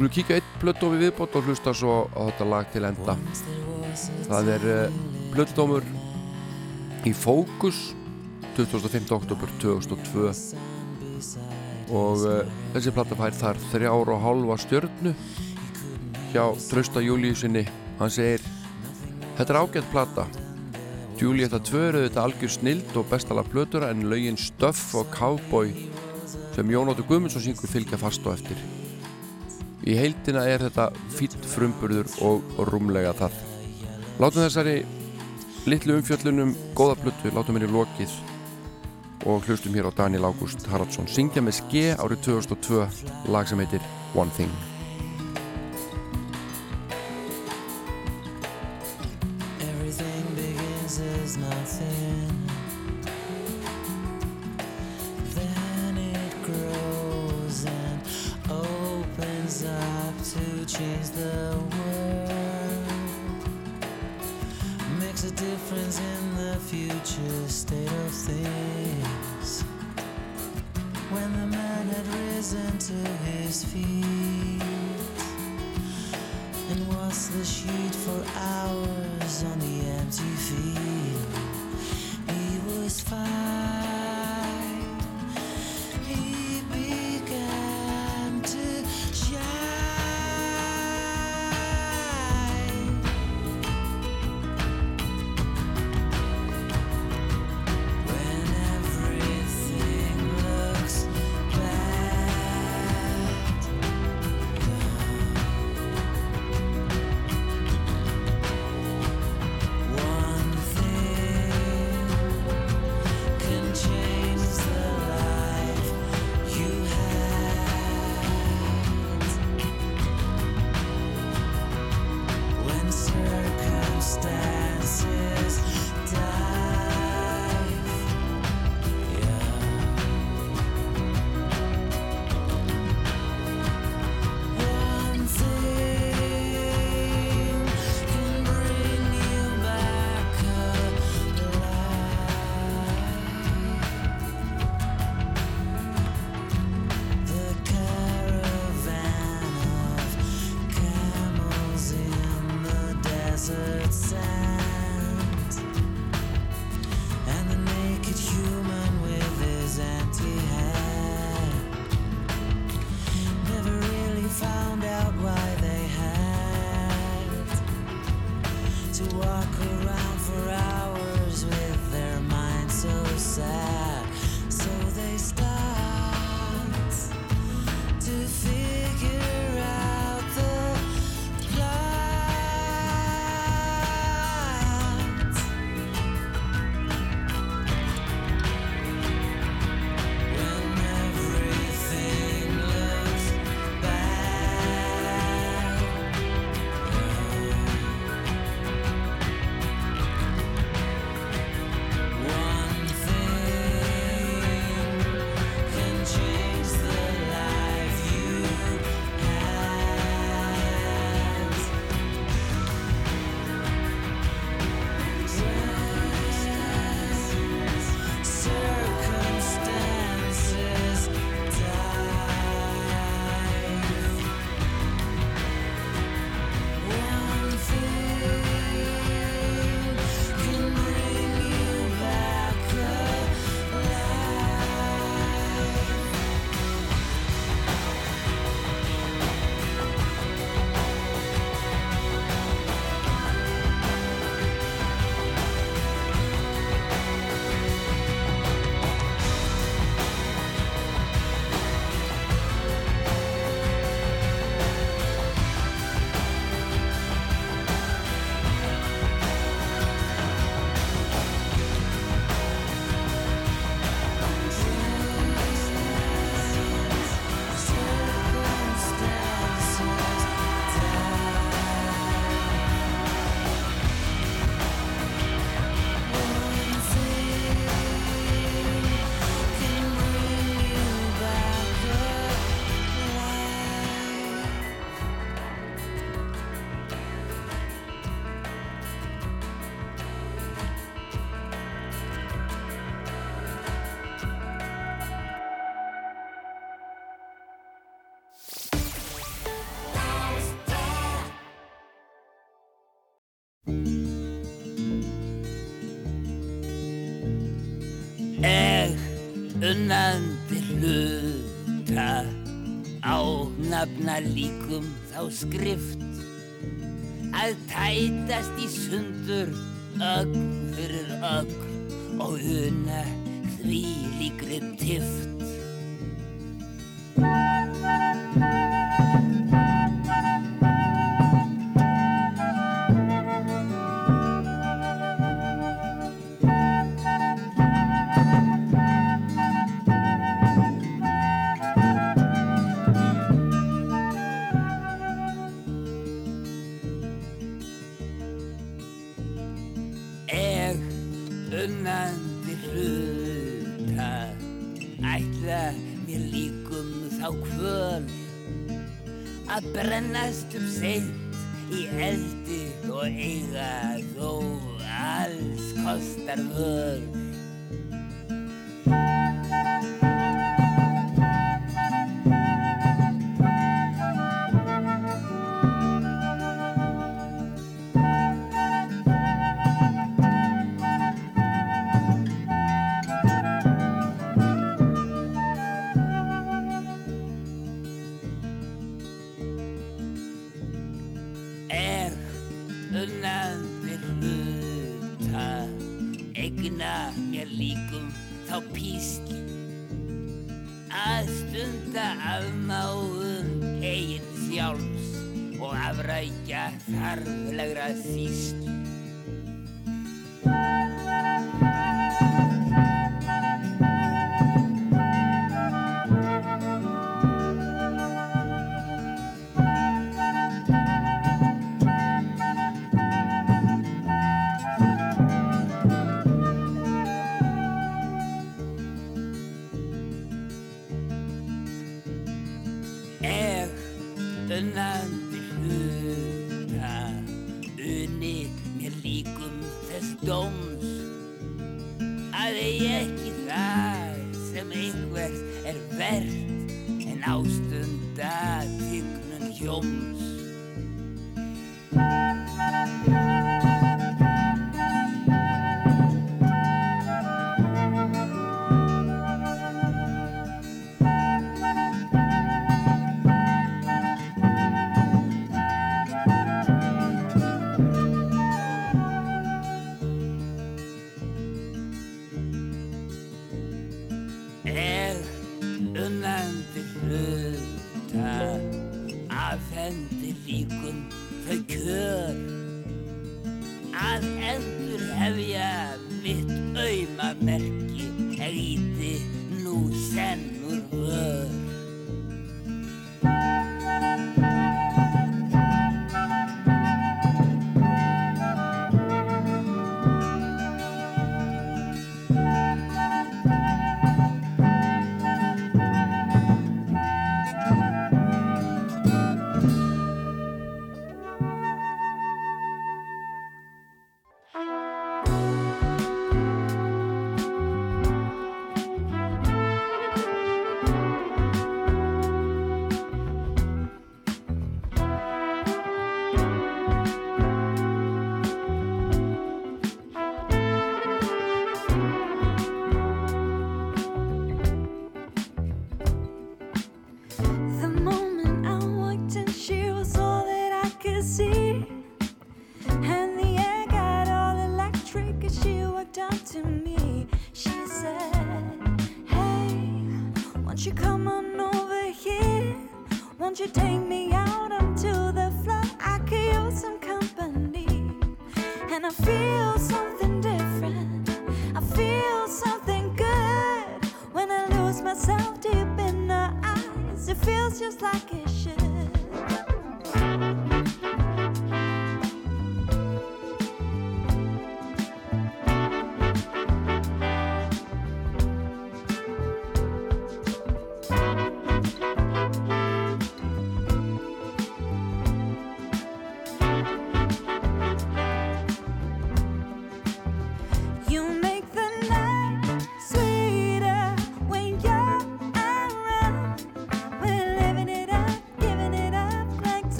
Skulum kíkja eitt plötdómi viðbót og hlusta svo á þetta lag til enda. Það er uh, plötdómur í Fókus 25. oktober 2002 og uh, þessi platta fær þar þrjár og halva stjörnu hjá Trausta Júliusinni. Hann segir Þetta er ágætt platta. Julietta 2 eru þetta algjör snild og bestala plötura en laugin Stöff og Cowboy sem Jónóttur Guðmundsson syngur fylgja fast á eftir. Í heildina er þetta fýtt frumburður og rúmlega það. Látum þessari litlu umfjöllunum góða plötu, látum henni lokið og hlustum hér á Daniel Ágúst Haraldsson syngja með ske árið 2002 lag sem heitir One Thing. The world. Makes a difference in the future state of things. When the man had risen to his feet and watched the sheet for hours on the empty field. He was fine. að líkum þá skrift. Að tætast í sundur ögn fyrir ögn og una því líkri tift. afhendi líkum þau kjör að endur hefja mitt auðmamerki er íti nú sennur vör.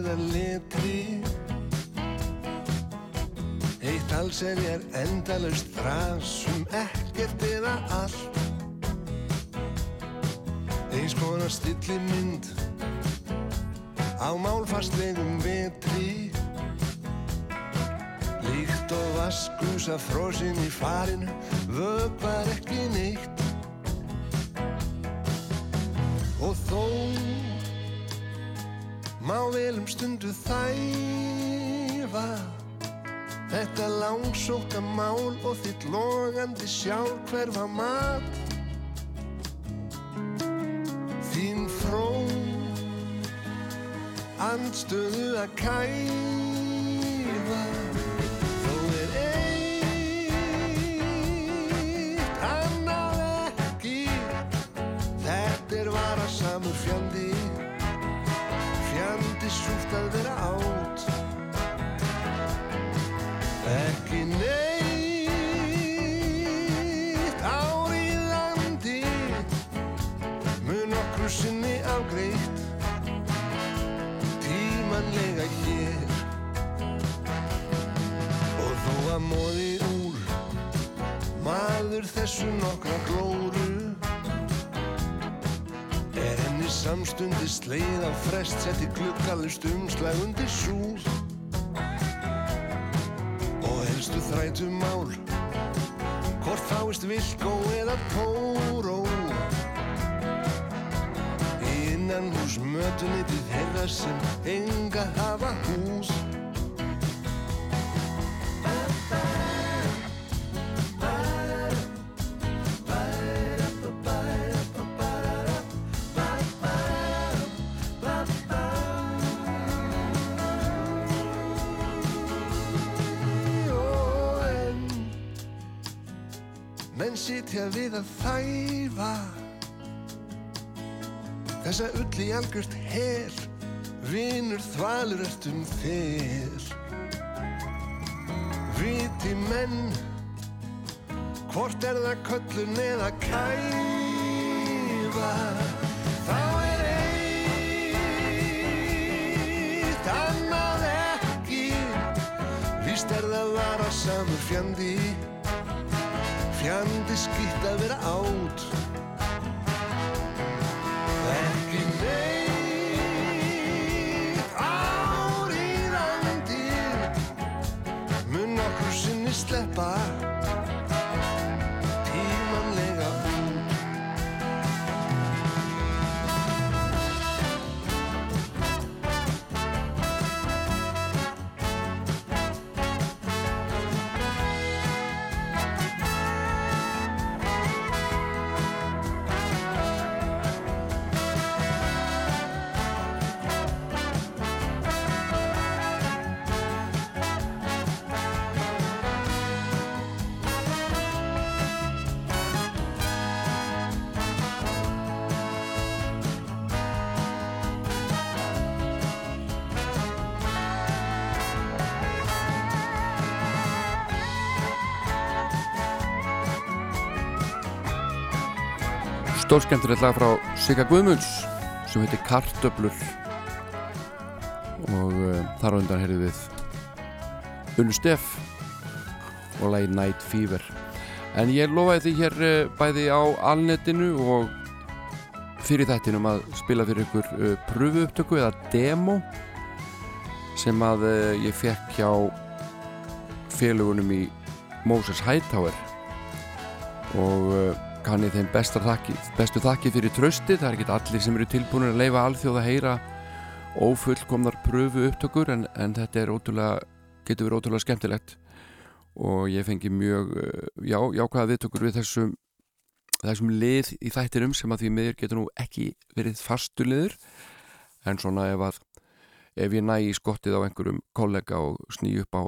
Undirstærðar letri Eitt allseri er endalaust þrasum ekkert eða allt. Eins konar stilli mynd á málfastlegum vetri. Líkt og vaskus af frosin í farinu vöpar stundu þæfa. Þetta langsóta mál og þitt logandi sjálf hverfa mat. Þín fró andstöðu að kæfa þessu nokkra glóru Er henni samstundi sleið á frest Setti gluggalust umslag undir súð Og helstu þrætu mál Hvort fáist vilkó eða tóró. Í innan hús mötunitið þeirra sem enga hafa hús sitja við að þæfa. Þessa ull í algjört hel Vinur þvalur ertum þér Viti menn Hvort er það köllun eða kæfa? Þá er eitt annað ekki Víst er það vara samur fjandi Fjandi skýtt að vera átt Stórskemmtilegt lag frá Sigga Guðmunds sem heitir Kartöblur og uh, þar á undan heyrðum við Unnu Steff og lagi Night Fever. En ég lofaði því hér uh, bæði á alnetinu og fyrir þættinum að spila fyrir ykkur uh, pröfu upptöku eða demo sem að ég fekk hjá félugunum í Moses Hightower. Og kann ég þeim þakki, bestu þakki fyrir trösti, það er ekki allir sem eru tilbúinir að leifa alþjóð að heyra ófullkomnar pröfu upptökur en, en þetta ótrúlega, getur verið ótrúlega skemmtilegt. Og ég fengi mjög uh, já, jákvæða viðtökur við þessum þessum lið í þættinum sem að því miður getur nú ekki verið fastuliður en svona ef að ef ég næ í skottið á einhverjum kollega og sný upp á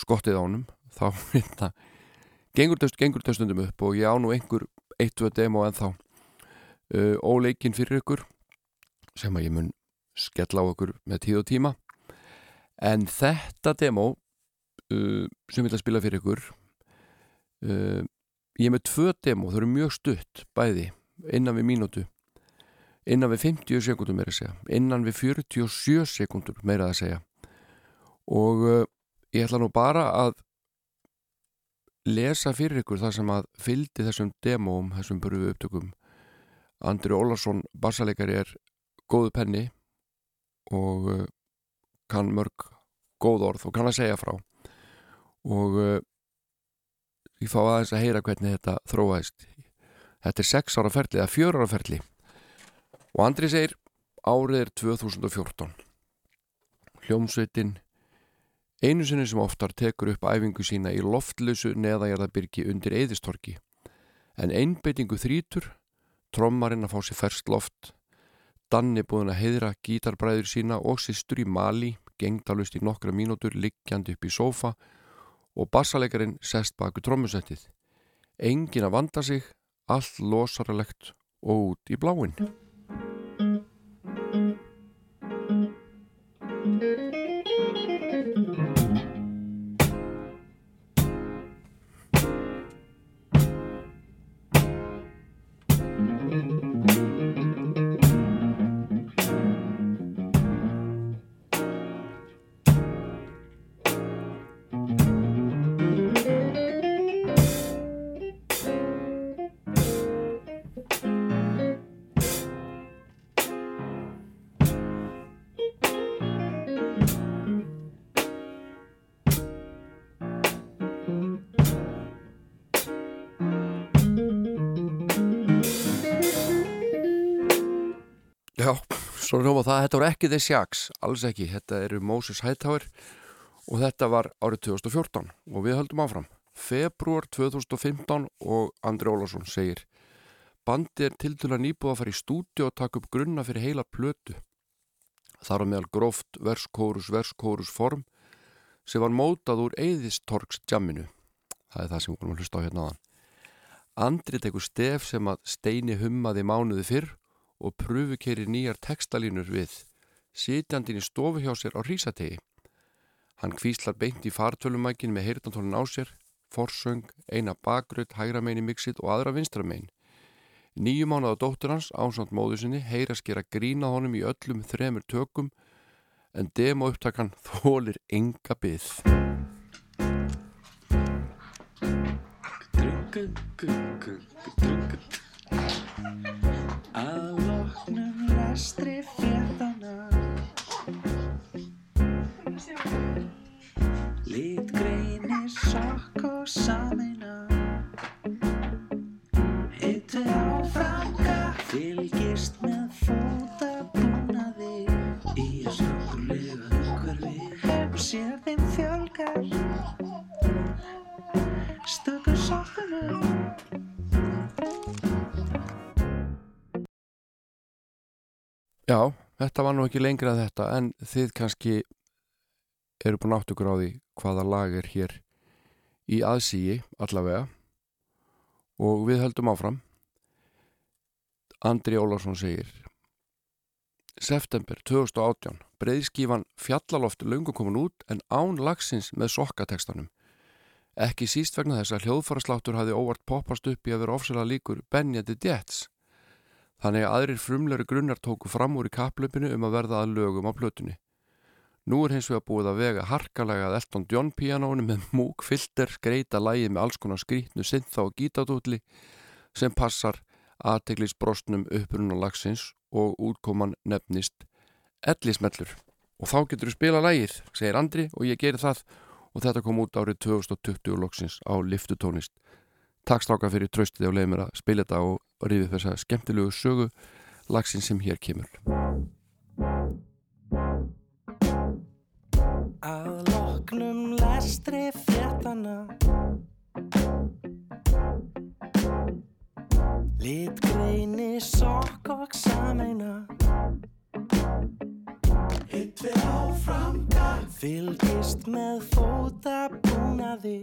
skottið á honum þá <laughs> hérna gengur það stundum upp og ég á nú einhver eitt, tvö demo en þá uh, óleikin fyrir ykkur sem að ég mun skella á ykkur með tíð og tíma. En þetta demo uh, sem ég vil að spila fyrir ykkur uh, ég er með tvö demo, þau eru mjög stutt bæði innan við mínútu. Innan við 50 sekundum meira að segja. Innan við 47 sekundur meira að segja. Og uh, ég ætla nú bara að lesa fyrir ykkur það sem að fyldi þessum demóum, þessum burfu upptökum Andri Ólarsson bassaleikari er góðu penni og uh, kann mörg góð orð og kann að segja frá. Og uh, ég fá aðeins að heyra hvernig þetta þróaðist. Þetta er 6 ára ferli eða 4 ára ferli. Og Andri segir árið er 2014 hljómsveitin einu sinni sem oftar tekur upp æfingu sína í loftlösu neðajarðabyrgi undir eðistorki en einbeitingu þrítur trommarinn að fá sér ferst loft Danni búin að heiðra gítarbræður sína og sýstur í Mali gengdalust í nokkra mínútur liggjandi upp í sófa og bassalegarinn sest baku trommusettið. Engin að vanda sig allt losaralegt og út í bláinn það, þetta voru ekki The Shacks, alls ekki, þetta eru Moses Hightower og þetta var árið 2014 og við höldum áfram. Februar 2015 og Andri Ólásson segir Bandi er til til að nýbúða að fara í stúdíu og taka upp grunna fyrir heila plötu. Þar á meðal gróft verskórus verskórus form sem var mótað úr Eðistorgs jamminu. Það er það sem við vorum að hlusta á hérna aðan. Andri tekur stef sem að steini hummaði mánuði fyrr og pröfukeirir nýjar textalínur við, sitjandin í stofu hjá sér á rísategi. Hann kvíslar beint í fartölumækin með heyrnantólun á sér, forsöng, eina bakgröð, hægra megin í mixit og aðra vinstra megin. Nýju mánuða dóttur hans, ásand móðu sinni, heyra skera grína honum í öllum þremur tökum, en demo upptakan <laughs> þólir enga byggð. Að loknum lestri podcast. Þetta var nú ekki lengra en þetta en þið kannski eru búin átt ykkur á því hvaða lag er hér í aðsíi allavega. Og við höldum áfram. Andri Ólarsson segir September 2018 breyðskífan Fjallalofti löngu komin út en án lagsins með sokkatekstanum ekki síst vegna þess að hljóðfarasláttur hafi óvart poppast upp í að vera ofsalega líkur Benjandi Jets Þannig að aðrir frumleiri grunnar tóku fram úr í kaplöpinu um að verða að lögum á plötunni. Nú er hins vegar búið að vega harkalega að Elton John pianónu með múk, filter, skreita lægi með alls konar skrítnu, syntha og gítadútli sem passar aðteglisbrostnum upprunna lagsins og útkoman nefnist ellismellur. Og þá getur þú spila lægið, segir Andri og ég gerir það og þetta kom út árið 2020 loksins á liftutónist. Takk stráka fyrir tröstið og leiði mér að spila þetta og rífið þessa skemmtilegu sögu lagsin sem hér kemur. Að loknum lestri fréttana Lit greini sokk og sameina við áframga Fylgist með fótabúnaði.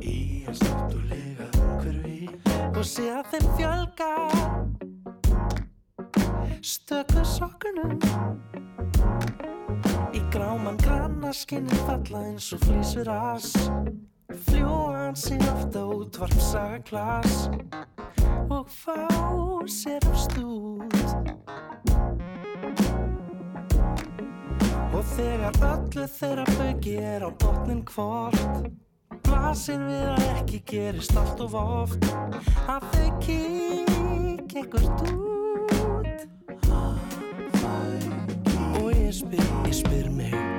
Í að státtulega umhverfi. Og sé að þeim fjölga. Stöku sokkunum. Í gráman granna skinnin falla eins og flýsur as. Fljúan sig ofta út varpsaga klas Og fá sér af stúð Og þegar öllu þeirra bauki er á botnin hvort Blasir við að ekki gerist allt of oft. Að þau kík ekkert út. Og ég spyr, ég spyr mig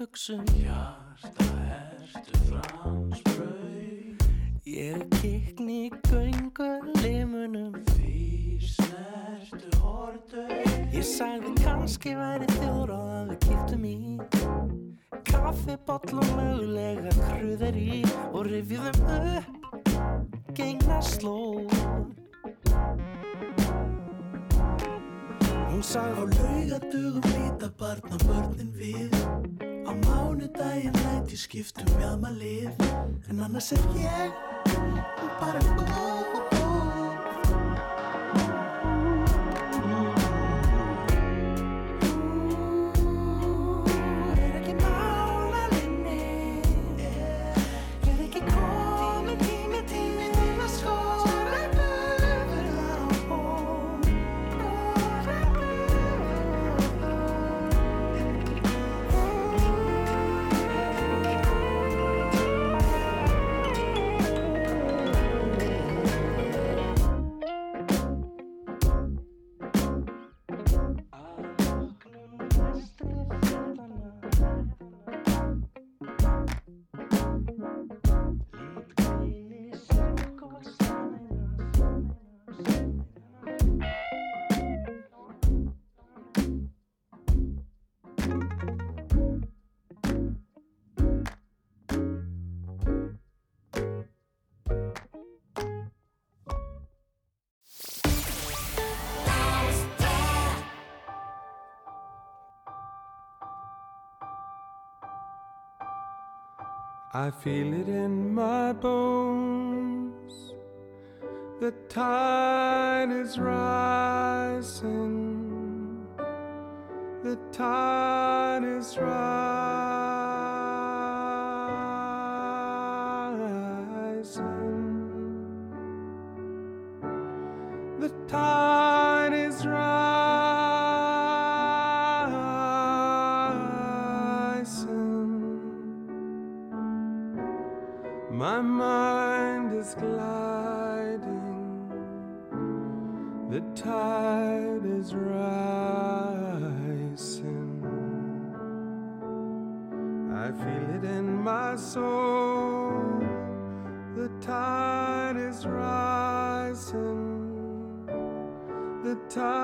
kvartbuxum Hjarta ertu fransbrau Ég kikni göngu limunum. Því snertu hortu Ég sagði kannski væri þjóður og að við kýttum í. Kaffiboll og mögulega kruðar í Og rifjum upp Gengna slóð Hún sagði á laugadugum líta barna börnin við Á mánudaginn læt ég skiptum mjadma lið En annars er ég bara góð I feel it in my bones. The tide is rising. The tide is rising. Tide is rising. I feel it in my soul. The tide is rising. The tide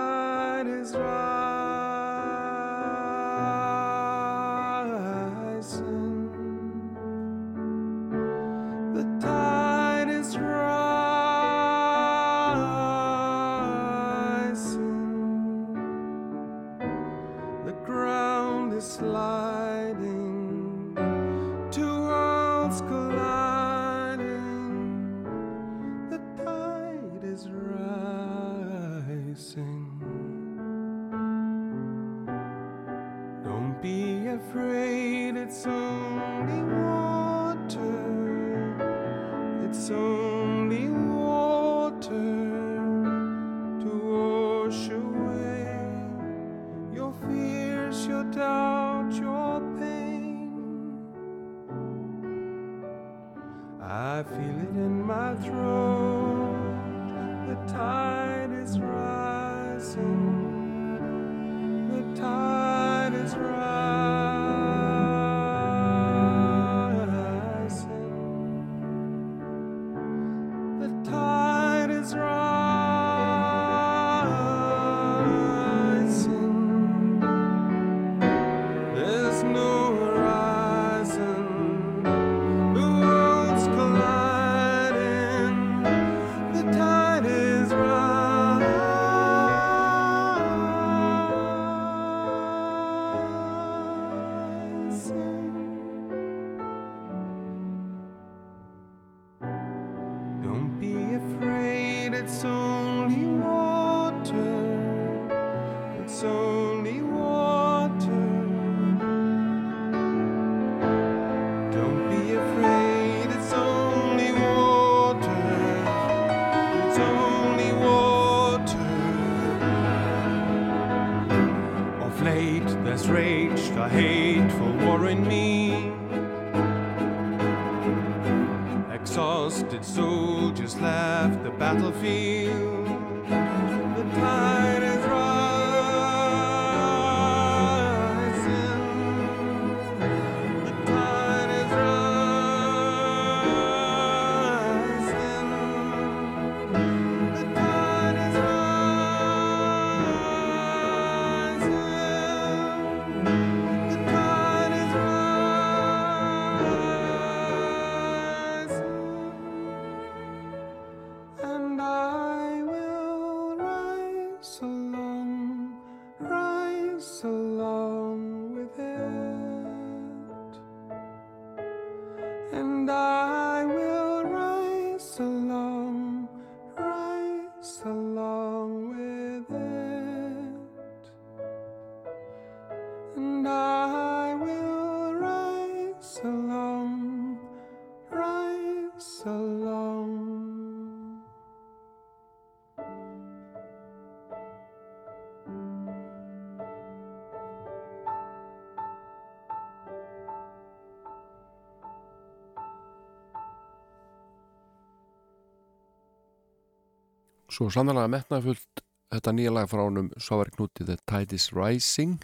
Svo sannlega metnafullt þetta nýja lag frá honum Svavari Knúti The Tide is Rising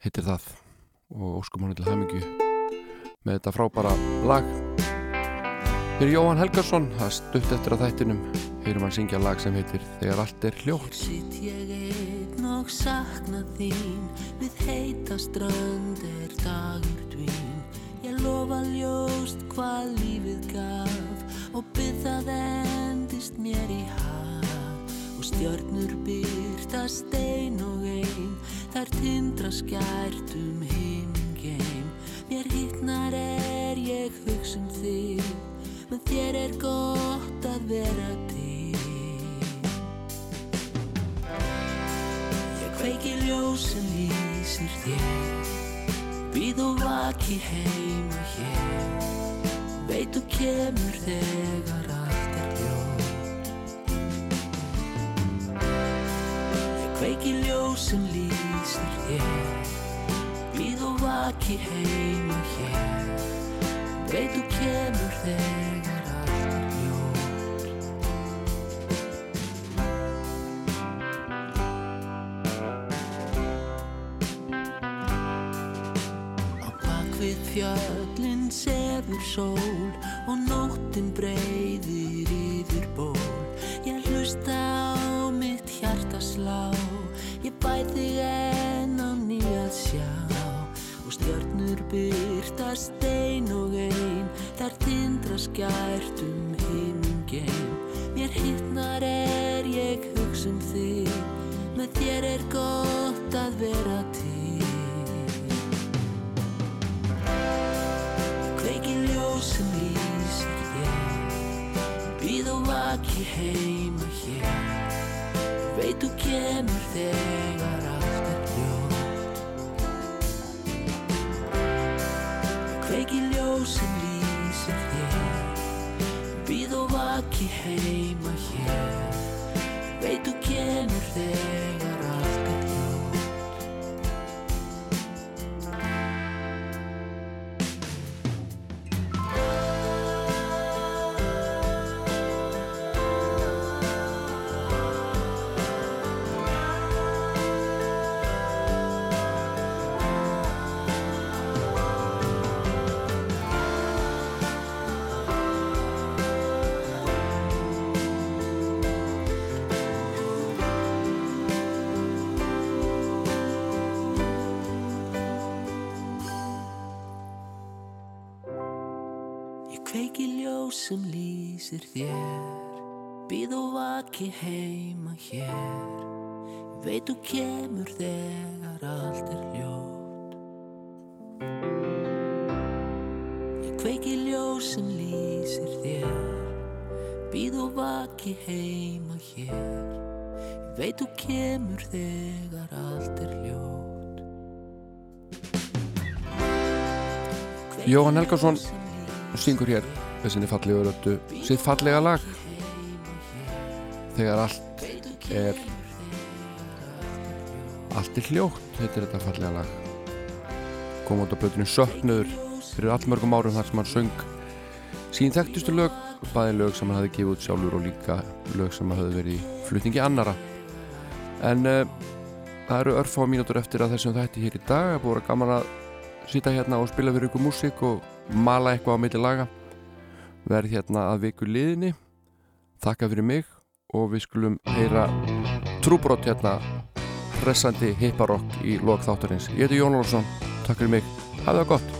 heitir það. Og óskum hann til hamingju með þetta frábara lag. Fyrir Jóhann Helgarsson það stutt eftir að þættinum. Heyrum hann syngja lag sem heitir Þegar allt er hljótt. Sitt ég einn og sakna þín Við heita strönd er dagur dvín. Ég lofa ljóst hvað lífið gaf Og byrð það endist mér í haf stjörnur byrta stein og ein Þær tindra skært um himgeim Mér hittnar er ég hugsa um þig Með þér er gott að vera til. Ég kveiki ljós sem lýsir þér Býð og vaki heima hér. Veit þú kemur þegar allt kveiki ljós sem lýsir þér Býð og vaki heima hér. Veit þú kemur þegar allt er ljótt Á bakvið fjöllin sefur sól lýsir þér. Býð og vaki heima hér. Veit þú kemur þegar allt er ljótt. Ég kveiki ljós sem lýsir þér. Býð og vaki heima hér. Veit þú kemur þegar allt er ljótt. Jóhann Helgarsson syngur hér með sinni fallegu röttu sitt fallega lag. Þegar allt er allt er hljótt heitir þetta fallega lag. Kom út á blöðinu Söknuður fyrir allmörgum árum þar sem hann söng sín þekktustu lög, bæði lög sem hann hafði gefið út sjálfur og líka lög sem hafði verið í flutningi annara en uh, það eru örfá mínútur eftir að þessum þætti hér í dag. Það búið að gaman að sýta hérna og spila fyrir ykkur músík og mala eitthvað á milli laga verð hérna að viku liðinni. Þakka fyrir mig og við skulum heyra trúbrott hérna hressandi hipparokk í lok þáttarins. Ég heiti Jón Olsson, takk fyrir mig. Hafið það gott